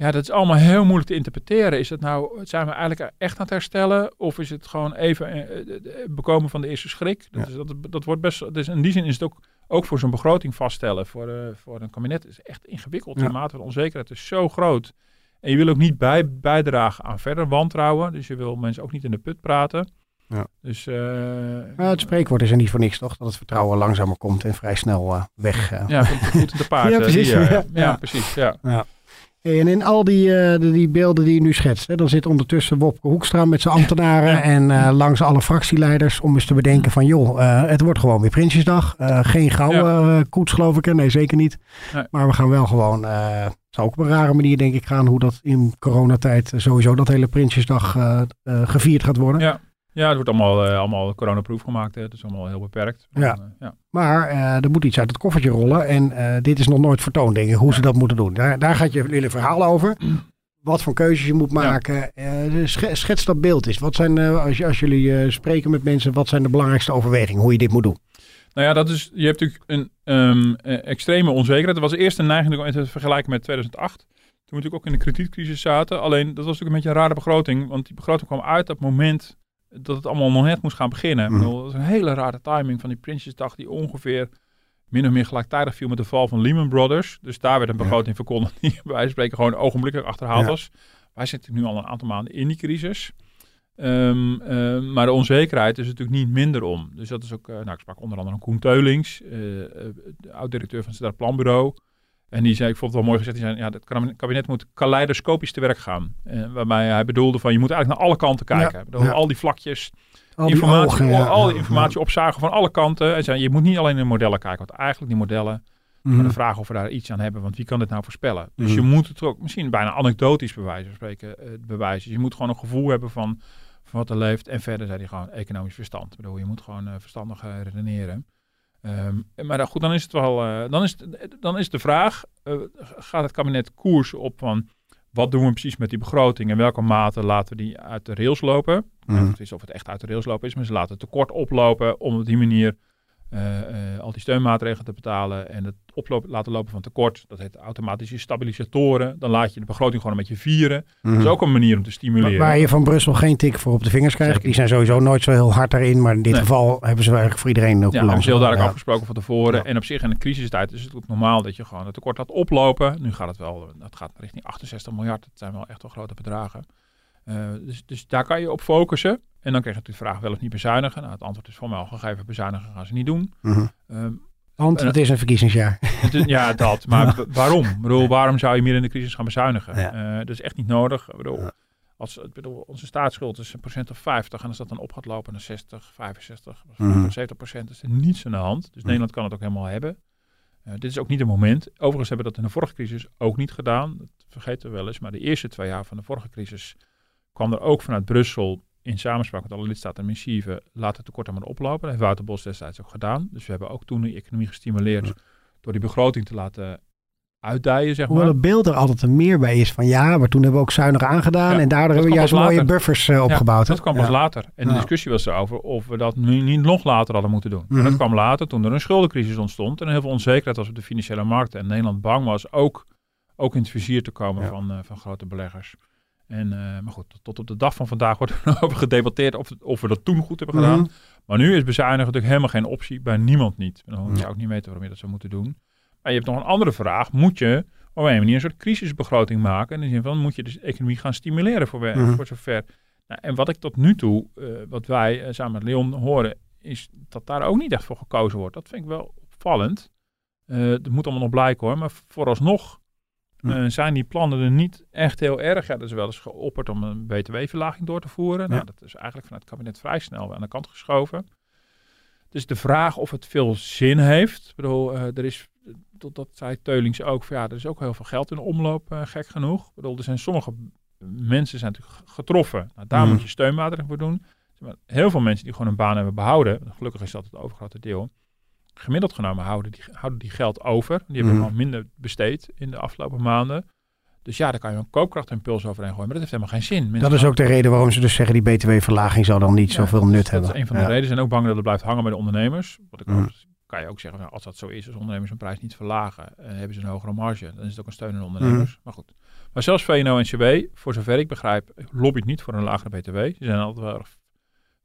Ja, dat is allemaal heel moeilijk te interpreteren. Is het nou, zijn we eigenlijk echt aan het herstellen? Of is het gewoon even uh, bekomen van de eerste schrik? Dat, ja. is, dat, dat wordt best, dus in die zin is het ook, ook voor zo'n begroting vaststellen voor, uh, voor een kabinet is echt ingewikkeld. Ja. De mate van onzekerheid is zo groot. En je wil ook niet bij, bijdragen aan verder wantrouwen. Dus je wil mensen ook niet in de put praten. Ja. Dus, ja, het spreekwoord is er niet voor niks, toch? Dat het vertrouwen langzamer komt en vrij snel weg. Ja, komt goed in de <laughs> paard. ja, precies. ja, ja, precies. Ja. Hey, en in al die, uh, die, die, beelden die je nu schetst, hè, dan zit ondertussen Wopke Hoekstra met zijn ambtenaren en uh, langs alle fractieleiders om eens te bedenken van joh, uh, het wordt gewoon weer Prinsjesdag. geen gouden ja. koets geloof ik, nee zeker niet. Nee. Maar we gaan wel gewoon, het zou ook op een rare manier denk ik gaan hoe dat in coronatijd sowieso dat hele Prinsjesdag gevierd gaat worden. Ja. Ja, het wordt allemaal, uh, allemaal coronaproof gemaakt. Hè. Het is allemaal heel beperkt. Maar, ja. Uh, ja. maar uh, er moet iets uit het koffertje rollen. En dit is nog nooit vertoond, denk ik, hoe ja. ze dat moeten doen. Daar, daar gaat je hele verhaal over. <clears throat> Wat voor keuzes je moet maken. Ja. schets dat beeld eens. Wat zijn, als, als jullie spreken met mensen, wat zijn de belangrijkste overwegingen? Hoe je dit moet doen? Nou ja, dat is, je hebt natuurlijk een um, extreme onzekerheid. Dat was eerst een neiging om te vergelijken met 2008. Toen we natuurlijk ook in de kredietcrisis zaten. Alleen, dat was natuurlijk een beetje een rare begroting. Want die begroting kwam uit op het moment dat het allemaal nog net moest gaan beginnen. Mm. dat is een hele rare timing van die Prinsjesdag die ongeveer min of meer gelijktijdig viel met de val van Lehman Brothers. Dus daar werd een begroting ja. verkondigd die <laughs> bij wijze van spreken gewoon ogenblikkelijk achterhaald was. Wij zitten nu al een aantal maanden in die crisis. Um, uh, maar de onzekerheid is natuurlijk niet minder om. Dus dat is ook, uh, nou ik sprak onder andere Koen Teulings, uh, de oud-directeur van het Planbureau. En die zei, ik vond het wel mooi gezegd, die zei, ja, het kabinet moet kaleidoscopisch te werk gaan. Uh, waarbij hij bedoelde van, je moet eigenlijk naar alle kanten kijken. Ja, bedoel, ja. Al die vlakjes, al die informatie, ogen, ja, al die informatie opzagen van alle kanten. En zei, je moet niet alleen in modellen kijken, want eigenlijk die modellen, mm. maar de vraag of we daar iets aan hebben, want wie kan dit nou voorspellen? Dus mm. je moet het ook misschien bijna anekdotisch bewijzen, spreken, uh, bewijzen. Je moet gewoon een gevoel hebben van, van wat er leeft. En verder zei hij gewoon economisch verstand. Ik bedoel, je moet gewoon uh, verstandig redeneren. Um, maar goed, dan is het wel, uh, dan, is het, dan is de vraag, uh, gaat het kabinet koers op van wat doen we precies met die begroting en welke mate laten we die uit de rails lopen? Mm. het is of het echt uit de rails lopen is, maar ze laten het tekort oplopen om op die manier uh, al die steunmaatregelen te betalen en het oploop, laten lopen van tekort. Dat heet automatische stabilisatoren. Dan laat je de begroting gewoon een beetje vieren. Mm. Dat is ook een manier om te stimuleren. Waar je van Brussel geen tik voor op de vingers krijgt. Zeker. Die zijn sowieso nooit zo heel hard daarin. Maar in dit nee. geval hebben ze eigenlijk voor iedereen ook ja, hebben ze heel duidelijk ja. afgesproken van tevoren. Ja. En op zich in een crisistijd is het ook normaal dat je gewoon het tekort laat oplopen. Nu gaat het wel, dat gaat richting 68 miljard. Dat zijn wel echt wel grote bedragen. Uh, dus, dus daar kan je op focussen. En dan krijg je natuurlijk de vraag wel of niet bezuinigen. Nou, het antwoord is voor mij al gegeven, bezuinigen gaan ze niet doen. Mm -hmm. um, Want het is een verkiezingsjaar. <laughs> Het is, ja, dat. Maar ja. waarom? Ik bedoel, waarom zou je meer in de crisis gaan bezuinigen? Ja. Uh, dat is echt niet nodig. Ik bedoel, als, ik bedoel, onze staatsschuld is een procent of 50. En als dat dan op gaat lopen naar 60, 65, mm -hmm. 70 procent, is er niets aan de hand. Dus mm -hmm. Nederland kan het ook helemaal hebben. Uh, dit is ook niet het moment. Overigens hebben we dat in de vorige crisis ook niet gedaan. Dat vergeten we wel eens. Maar de eerste twee jaar van de vorige crisis kwam er ook vanuit Brussel in samenspraak met alle lidstaten missieve laat het tekort maar oplopen. Dat heeft Wouter Bos destijds ook gedaan. Dus we hebben ook toen de economie gestimuleerd ja. door die begroting te laten uitdijen, zeg Hoewel maar. het beeld er altijd een meer bij is van ja, maar toen hebben we ook zuiniger aangedaan ja, en daardoor hebben we juist mooie buffers uh, opgebouwd. Ja, dat kwam pas later. En de discussie was erover of we dat nu niet nog later hadden moeten doen. Mm -hmm. Dat kwam later toen er een schuldencrisis ontstond en heel veel onzekerheid was op de financiële markten en Nederland bang was ook, ook in het vizier te komen van, uh, van grote beleggers. En, uh, maar goed, tot op de dag van vandaag wordt er <laughs> over gedebatteerd of, of we dat toen goed hebben gedaan. Mm -hmm. Maar nu is bezuinigen natuurlijk helemaal geen optie, bij niemand niet. Dan zou ik niet weten waarom je dat zou moeten doen. Maar je hebt nog een andere vraag. Moet je op een manier een soort crisisbegroting maken? In de zin van, moet je de dus economie gaan stimuleren voor, mm -hmm. voor zover? Nou, en wat ik tot nu toe, uh, wat wij uh, samen met Leon horen, is dat daar ook niet echt voor gekozen wordt. Dat vind ik wel opvallend. dat moet allemaal nog blijken hoor, maar vooralsnog uh, zijn die plannen er niet echt heel erg. Ja, er is wel eens geopperd om een btw-verlaging door te voeren. Ja. Nou, dat is eigenlijk vanuit het kabinet vrij snel aan de kant geschoven. Dus de vraag of het veel zin heeft. Ik bedoel, uh, er is, dat zei Teulings ook, van, ja, er is ook heel veel geld in omloop, uh, gek genoeg. Ik bedoel, er zijn sommige mensen zijn natuurlijk getroffen. Nou, daar mm. moet je steunmaatregelen voor doen. Heel veel mensen die gewoon een baan hebben behouden, gelukkig is dat het overgrote deel, gemiddeld genomen houden die, houden die geld over. Die hebben mm. al minder besteed in de afgelopen maanden. Dus ja, daar kan je een koopkrachtimpuls overheen gooien. Maar dat heeft helemaal geen zin. Mensen dat is ook de reden waarom ze dus zeggen... die btw-verlaging zal dan niet ja, zoveel nut dat hebben. Dat is een van de ja. redenen. Ze zijn ook bang dat het blijft hangen bij de ondernemers. Wat ik mm. ook, kan je ook zeggen, nou, als dat zo is... als ondernemers hun prijs niet verlagen... Uh, hebben ze een hogere marge. Dan is het ook een steun aan ondernemers. Mm. Maar goed. Maar zelfs VNO-NCW, voor zover ik begrijp... lobbyt niet voor een lagere btw. Ze zijn altijd wel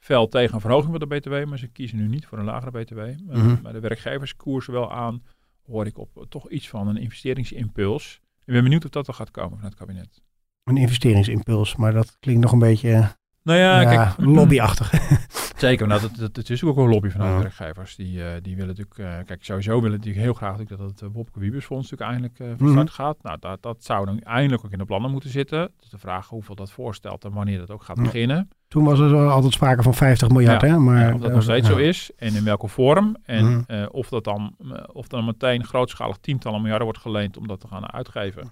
fel tegen een verhoging van de BTW, maar ze kiezen nu niet voor een lagere BTW. Mm -hmm. Maar de werkgevers koersen wel aan, hoor ik op toch iets van een investeringsimpuls. Ik ben benieuwd of dat er gaat komen van het kabinet. Een investeringsimpuls, maar dat klinkt nog een beetje nou ja, ja, kijk, <clears throat> lobbyachtig. <laughs> Het Zeker, nou, dat, dat, is ook een lobby van de werkgevers. Die, uh, die willen natuurlijk, uh, kijk, sowieso willen natuurlijk heel graag dat het uh, Wopke Wiebesfonds natuurlijk eindelijk van start gaat. Nou, dat, dat zou dan eindelijk ook in de plannen moeten zitten. Dus de vraag hoeveel dat voorstelt en wanneer dat ook gaat beginnen. Toen was er altijd sprake van 50 miljard, ja, hè? Maar, of dat nog steeds zo is en in welke vorm. En of dat dan, of dan meteen grootschalig tientallen miljarden wordt geleend om dat te gaan uitgeven.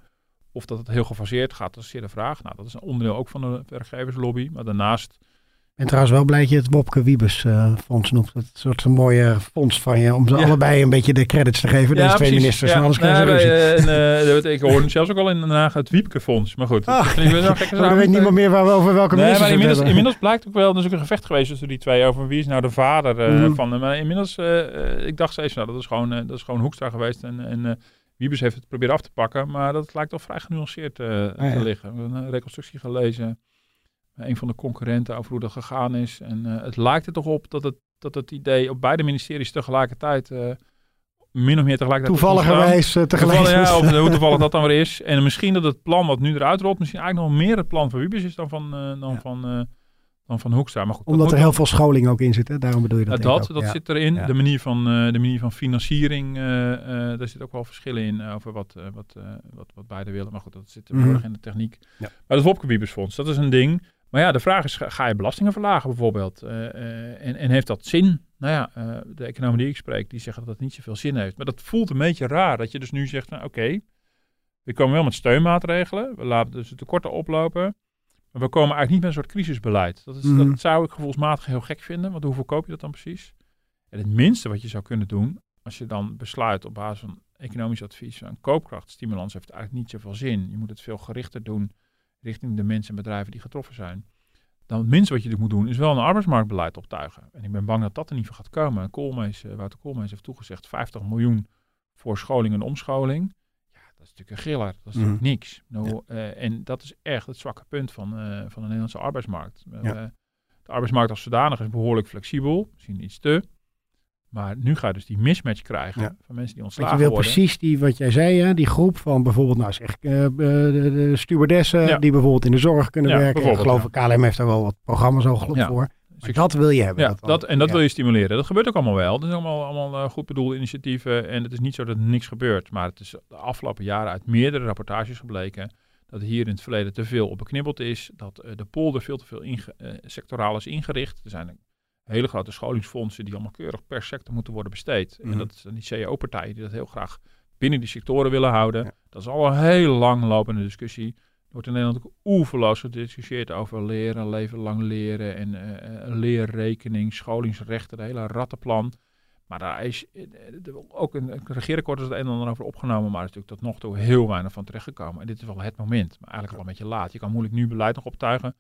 Of dat het heel gefaseerd gaat, dat is zeer de vraag. Nou, dat is een onderdeel ook van de werkgeverslobby. Maar daarnaast ben trouwens wel blij dat je het Wopke Wiebes uh, fonds noemt. Dat soort een mooie fonds van je, om ze allebei een beetje de credits te geven, deze twee ministers. Ja. Alles ja, wij, uh, uh, ik hoorde zelfs ook al in Den Haag het Wiebke fonds. Maar goed, ah, ik <laughs> weet niemand meer waar we over welke nee, ministers maar inmiddels, inmiddels blijkt ook wel, er is ook een gevecht geweest tussen die twee over wie is nou de vader mm. van. Maar inmiddels, ik dacht steeds, nou dat is gewoon, dat is gewoon Hoekstra geweest en... en Wiebes heeft het proberen af te pakken, maar dat lijkt toch vrij genuanceerd ah, te liggen. We hebben een reconstructie gelezen een van de concurrenten over hoe dat gegaan is. En uh, het lijkt er toch op dat het, dat het idee op beide ministeries tegelijkertijd, uh, min of meer tegelijkertijd... Toevalligerwijs uh, tegelijkertijd. ja, hoe toevallig dat dan <laughs> weer is. En misschien dat het plan wat nu eruit rolt, misschien eigenlijk nog meer het plan van Wiebes is dan van, dan ja. van dan van Hoekstra. Maar goed, Omdat er heel veel scholing ook in zit, hè? daarom bedoel je dat. dat dat zit erin. De, manier van, uh, de manier van financiering, uh, daar zit ook wel verschillen in over wat, wat, wat, wat beide willen. Maar goed, dat zit mm -hmm. in de techniek. Ja. Maar het Wopke dat is een ding. Maar ja, de vraag is, ga je belastingen verlagen bijvoorbeeld? Uh, uh, en, en, heeft dat zin? Nou ja, uh, de economen die ik spreek, die zeggen dat dat niet zoveel zin heeft. Maar dat voelt een beetje raar, dat je dus nu zegt, nou, oké, we komen wel met steunmaatregelen. We laten dus de tekorten oplopen. Maar we komen eigenlijk niet met een soort crisisbeleid. Dat, is, mm. dat zou ik gevoelsmatig heel gek vinden, want hoe voorkoop je dat dan precies? En het minste wat je zou kunnen doen, als je dan besluit op basis van economisch advies, een koopkrachtstimulans heeft eigenlijk niet zoveel zin. Je moet het veel gerichter doen richting de mensen en bedrijven die getroffen zijn. Dan het minste wat je moet doen is wel een arbeidsmarktbeleid optuigen. En ik ben bang dat dat er niet van gaat komen. Koolmees, uh, Wouter Koolmees heeft toegezegd 50 miljoen voor scholing en omscholing. Ja, dat is natuurlijk een giller. Dat is natuurlijk mhm. niks. Nou, uh, en dat is echt het zwakke punt van, uh, van de Nederlandse arbeidsmarkt. de arbeidsmarkt als zodanig is behoorlijk flexibel. Misschien iets te. Maar nu ga je dus die mismatch krijgen van mensen die ontslagen worden. Je wil precies die, wat jij zei, hè, die groep van bijvoorbeeld, nou zeg ik, uh, de, de, stewardessen die bijvoorbeeld in de zorg kunnen werken. Ik geloof, KLM heeft daar wel wat programma's al voor. Dus dat wil je hebben. Ja, dat, en dat wil je stimuleren. Dat gebeurt ook allemaal wel. Dat is allemaal, allemaal uh, goed bedoelde initiatieven. En het is niet zo dat er niks gebeurt. Maar het is de afgelopen jaren uit meerdere rapportages gebleken dat hier in het verleden te veel op beknibbeld is. Dat uh, de polder veel te veel inge, sectoraal is ingericht. Er zijn hele grote scholingsfondsen die allemaal keurig per sector moeten worden besteed. En mhm. dat zijn die CAO-partijen die dat heel graag binnen die sectoren willen houden. Dat is al een heel langlopende discussie. Er wordt in Nederland ook oeverloos gediscussieerd over leren, leven lang leren en uh, leerrekening, scholingsrechten, het hele rattenplan. Maar daar is uh, ook een, een regeerakkoord is het een en ander over opgenomen, maar er is natuurlijk tot nog toe heel weinig van terechtgekomen. En dit is wel het moment, maar eigenlijk wel een beetje laat. Je kan moeilijk nu beleid nog optuigen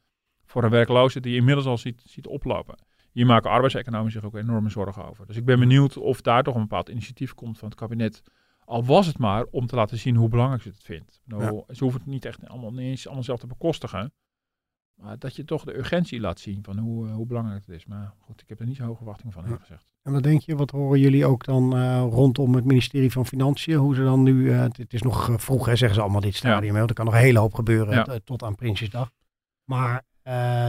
voor een werkloze die je inmiddels al ziet, ziet oplopen hier maken arbeidseconomen zich ook enorme zorgen over. Dus ik ben benieuwd of daar toch een bepaald initiatief komt van het kabinet. Al was het maar om te laten zien hoe belangrijk ze het vindt. Nou, Ze hoeven het niet echt allemaal, niet eens allemaal zelf te bekostigen. Maar dat je toch de urgentie laat zien van hoe, hoe belangrijk het is. Maar goed, ik heb er niet zo hoge verwachtingen van, ja. gezegd. En wat denk je, wat horen jullie ook dan uh, rondom het ministerie van Financiën? Hoe ze dan nu, uh, het is nog vroeg hè, zeggen ze allemaal dit stadium. Ja. Er kan nog een hele hoop gebeuren tot aan Prinsjesdag. Maar uh,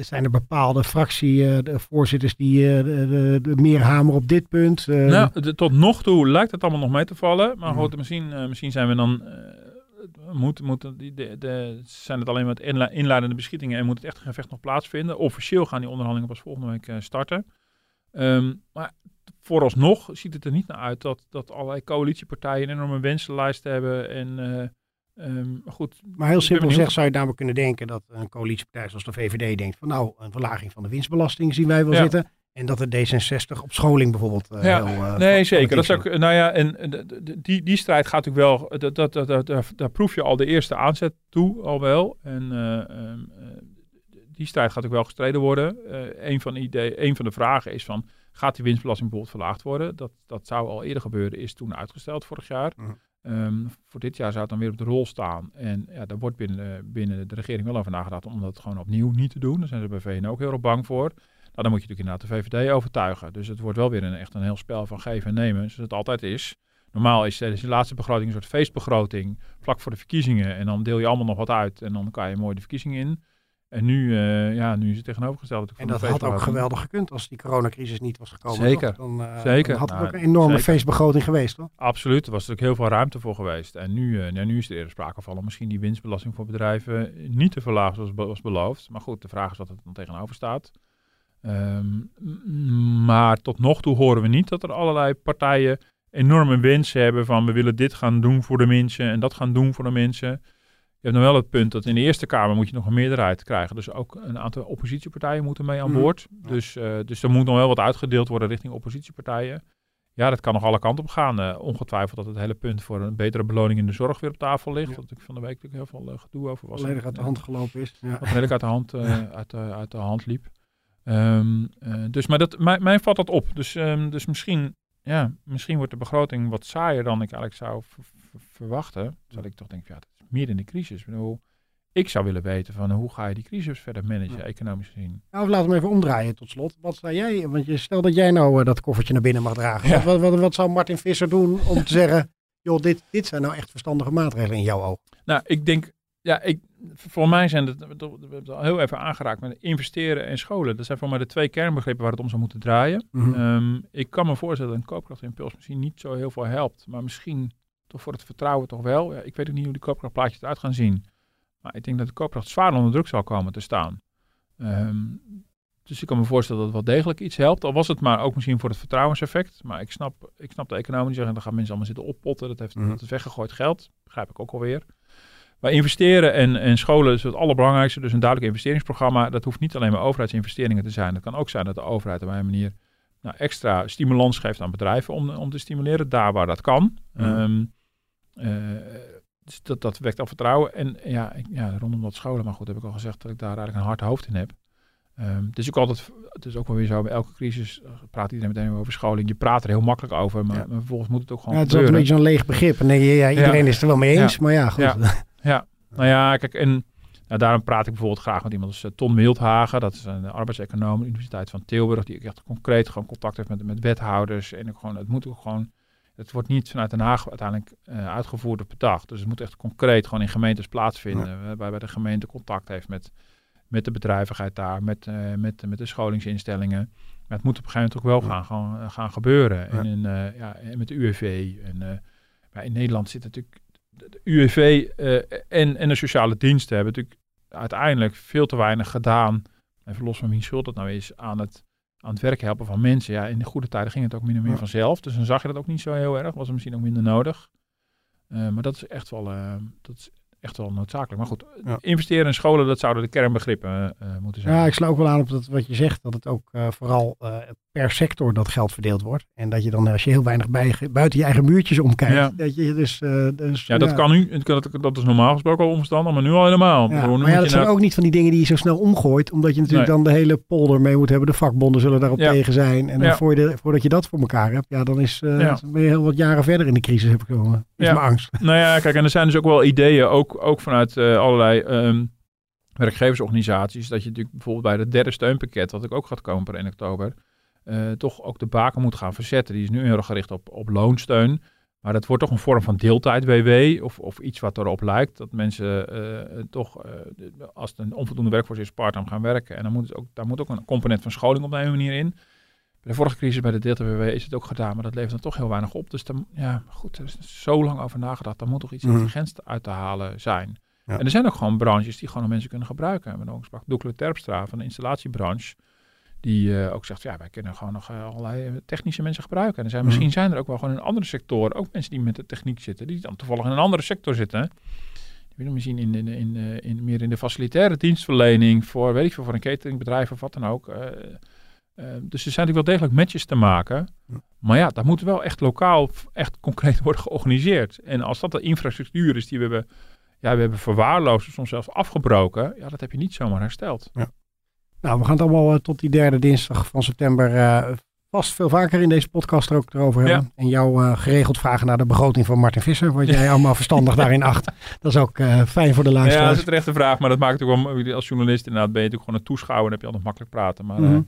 zijn er bepaalde fractievoorzitters uh, die uh, meer hameren op dit punt? Nou, de, tot nog toe lijkt het allemaal nog mee te vallen. Maar goed, misschien, misschien zijn we dan. moet, moet, die, de, de, zijn het alleen maar inleidende beschietingen en moet het echt gevecht nog plaatsvinden? Officieel gaan die onderhandelingen pas volgende week starten. Um, maar vooralsnog ziet het er niet naar uit dat, dat allerlei coalitiepartijen een enorme wensenlijst hebben en Um, goed, maar heel simpel gezegd zou je namelijk kunnen denken dat een coalitiepartij zoals de VVD denkt van nou, een verlaging van de winstbelasting zien wij wel zitten. En dat de D66 op scholing bijvoorbeeld uh, ja. heel, uh, Nee, zeker. Dat is ook, nou ja, en die, die strijd gaat natuurlijk wel, dat, dat, dat, dat, daar proef je al de eerste aanzet toe al wel. En uh, um, die strijd gaat ook wel gestreden worden. een, van de idee, een van de vragen is van, gaat die winstbelasting bijvoorbeeld verlaagd worden? Dat, dat zou al eerder gebeuren, is toen uitgesteld vorig jaar. -huh. Um, voor dit jaar zou het dan weer op de rol staan. En ja, daar wordt binnen, binnen de regering wel over nagedacht om dat gewoon opnieuw niet te doen. Daar zijn ze bij VN ook heel erg bang voor. Nou, dan moet je natuurlijk inderdaad de VVD overtuigen. Dus het wordt wel weer een, echt een heel spel van geven en nemen, zoals het altijd is. Normaal is de laatste begroting een soort feestbegroting, vlak voor de verkiezingen. En dan deel je allemaal nog wat uit en dan kan je mooi de verkiezingen in. En nu, uh, ja, nu is het tegenovergesteld. En dat had ook geweldig gekund als die coronacrisis niet was gekomen. Zeker, dan, uh, zeker. Dan had het ook een enorme feestbegroting geweest, toch? Absoluut, er was natuurlijk heel veel ruimte voor geweest. En nu, uh, nu is er eerder sprake van om misschien die winstbelasting voor bedrijven niet te verlagen zoals was beloofd. Maar goed, de vraag is wat er dan tegenover staat. Um, maar tot nog toe horen we niet dat er allerlei partijen enorme wensen hebben van we willen dit gaan doen voor de mensen en dat gaan doen voor de mensen. Je hebt dan wel het punt dat in de Eerste Kamer moet je nog een meerderheid krijgen. Dus ook een aantal oppositiepartijen moeten mee aan mhm. boord. Dus, uh, dus er moet nog wel wat uitgedeeld worden richting oppositiepartijen. Ja, dat kan nog alle kanten op gaan. Uh, ongetwijfeld dat het hele punt voor een betere beloning in de zorg weer op tafel ligt. Ja. Dat ik van de week natuurlijk heel veel uh, gedoe over was. Volledig uit de hand gelopen is. Ja. Wat redelijk uit de hand, <laughs> uit, uit, de hand liep. Um, dus, maar dat, mij, mij valt dat op. Dus, um, dus misschien ja, misschien wordt de begroting wat saaier dan ik eigenlijk zou verwachten. Terwijl ik toch denk, ja, meer in de crisis. Ik, bedoel, ik zou willen weten van hoe ga je die crisis verder managen, economisch gezien. Nou, laten we even omdraaien tot slot. Wat zou jij, want je stel dat jij nou uh, dat koffertje naar binnen mag dragen. Wat, wat, wat, wat, zou Martin Visser doen om te zeggen, <laughs> joh, dit, dit zijn nou echt verstandige maatregelen in jouw oog? Nou, ik denk, ja, ik, voor mij zijn het, we hebben het al heel even aangeraakt met investeren en scholen. Dat zijn voor mij de twee kernbegrippen waar het om zou moeten draaien. Mm -hmm. ik kan me voorstellen dat een koopkrachtimpuls misschien niet zo heel veel helpt, maar misschien toch voor het vertrouwen toch wel. Ja, ik weet ook niet hoe die koopkrachtplaatjes eruit gaan zien. Maar ik denk dat de koopkracht zwaar onder druk zal komen te staan. Um, dus ik kan me voorstellen dat het wel degelijk iets helpt. Al was het maar ook misschien voor het vertrouwenseffect. Maar ik snap, ik snap de economie zeggen, dan gaan mensen allemaal zitten oppotten. Dat heeft mm -hmm. dat is weggegooid geld. Begrijp ik ook alweer. Maar investeren en, en scholen is het allerbelangrijkste. Dus een duidelijk investeringsprogramma. Dat hoeft niet alleen maar overheidsinvesteringen te zijn. Het kan ook zijn dat de overheid op een manier nou, extra stimulans geeft aan bedrijven om, om te stimuleren. Daar waar dat kan. Mm. Dus dat, dat wekt al vertrouwen. En ja, ik, ja, rondom dat scholen. Maar goed, heb ik al gezegd dat ik daar eigenlijk een hard hoofd in heb. Um, dus ik altijd, het is ook wel weer zo, bij elke crisis eh, praat iedereen meteen over scholing. Je praat er heel makkelijk over, maar, maar vervolgens moet het ook gewoon ja, Het is een beetje zo'n leeg begrip. En ja, iedereen ja. is het er wel mee eens, maar ja, goed. Ja, nou ja, kijk, en nou, daarom praat ik bijvoorbeeld graag met iemand als uh, Ton Wildhagen. Dat is een arbeidseconoom aan de Universiteit van Tilburg. Die echt concreet gewoon contact heeft met, met wethouders. En ook gewoon, het moet ook gewoon... Het wordt niet vanuit Den Haag uiteindelijk uh, uitgevoerd op dag. Dus het moet echt concreet gewoon in gemeentes plaatsvinden. Ja. Waarbij bij de gemeente contact heeft met, met de bedrijvigheid daar. Met, uh, met, met de scholingsinstellingen. Maar het moet op een gegeven moment ook wel gaan, gaan, gaan gebeuren. Ja. En, in, ja, met de UWV. En, in Nederland zit natuurlijk de UWV en, en de sociale diensten hebben natuurlijk uiteindelijk veel te weinig gedaan. Even los van wie schuld dat nou is, aan het, aan het werk helpen van mensen. Ja, in de goede tijden ging het ook min of meer ja. vanzelf. Dus dan zag je dat ook niet zo heel erg. Was er misschien ook minder nodig. Uh, maar dat is echt wel, uh, dat is echt wel noodzakelijk. Maar goed, ja. investeren in scholen, dat zouden de kernbegrippen uh, moeten zijn. Ja, ik sla ook wel aan op dat, wat je zegt, dat het ook uh, vooral uh, per sector dat geld verdeeld wordt. En dat je dan, als je heel weinig bij, buiten je eigen muurtjes omkijkt, ja. dat je dus... dus ja, dat kan nu, dat, dat is normaal gesproken al omstandig, maar nu al helemaal. Ja, maar ja, dat zijn ook niet van die dingen die je zo snel omgooit, omdat je natuurlijk nee. dan de hele polder mee moet hebben. De vakbonden zullen daarop ja. tegen zijn. En dan voor je de, voordat je dat voor elkaar hebt, ja, dan is, ben je heel wat jaren verder in de crisis, heb ik wel, is mijn angst. Nou ja, kijk, en er zijn dus ook wel ideeën, ook, ook vanuit allerlei um, werkgeversorganisaties. Dat je natuurlijk bijvoorbeeld bij het derde steunpakket, wat ik ook gaat komen per 1 oktober, uh, toch ook de baken moet gaan verzetten. Die is nu heel erg gericht op, op loonsteun. Maar dat wordt toch een vorm van deeltijd-WW of, of iets wat erop lijkt. Dat mensen uh, toch, als het een onvoldoende werkforce is, part-time gaan werken. En dan moet ook, daar moet ook een component van scholing op een manier in. De vorige crisis bij de deeltijd-WW is het ook gedaan, maar dat levert dan toch heel weinig op. Dus dan, ja, goed, er is zo lang over nagedacht. Daar moet toch iets mm. intelligents uit te halen zijn. Ja. En er zijn ook gewoon branches die gewoon mensen kunnen gebruiken. We hebben ook sprak Doekle Terpstra van de installatiebranche. Die uh, ook zegt, ja, wij kunnen gewoon nog uh, allerlei technische mensen gebruiken. En er zijn, mm. misschien zijn er ook wel gewoon in andere sectoren ook mensen die met de techniek zitten. Die dan toevallig in een andere sector zitten. Die willen misschien in, in, in, in, in meer in de facilitaire dienstverlening voor, weet ik veel, voor een cateringbedrijf of wat dan ook. Uh, dus er zijn natuurlijk wel degelijk matches te maken. Ja. Maar ja, dat moet wel echt lokaal, echt concreet <laughs> worden georganiseerd. En als dat de infrastructuur is die we hebben ja, we hebben verwaarloosd, soms zelfs afgebroken. Ja, dat heb je niet zomaar hersteld. Ja. Nou, we gaan het allemaal uh, tot die derde dinsdag van september uh, vast veel vaker in deze podcast er ook erover hebben. Ja. En jou uh, geregeld vragen naar de begroting van Martin Visser. Wat jij allemaal <laughs> verstandig daarin acht. Dat is ook fijn voor de luisteraars. Ja, dat is een terechte vraag. Maar dat maakt ook wel, als journalist inderdaad ben je natuurlijk gewoon een toeschouwer. En heb je altijd makkelijk praten. Maar, mm -hmm.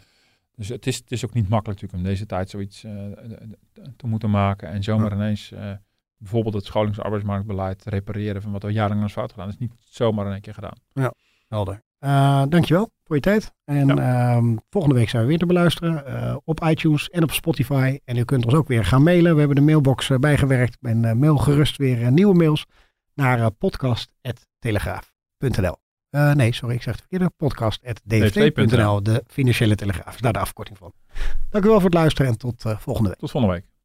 Dus het is, het is ook niet makkelijk natuurlijk om deze tijd zoiets te moeten maken. En zomaar ineens bijvoorbeeld het scholings- en arbeidsmarktbeleid repareren van wat er jarenlang is fout gedaan. Dat is niet zomaar in één keer gedaan. Ja, helder. Uh, dankjewel voor je tijd. En ehm, volgende week zijn we weer te beluisteren op iTunes en op Spotify. En u kunt ons ook weer gaan mailen. We hebben de mailbox bijgewerkt. En mail gerust weer nieuwe mails naar podcast.telegraaf.nl. nee, sorry, ik zeg het verkeerde. Podcast.dft.nl, de financiële telegraaf. Daar de afkorting van. Dank u wel voor het luisteren en tot volgende week. Tot volgende week.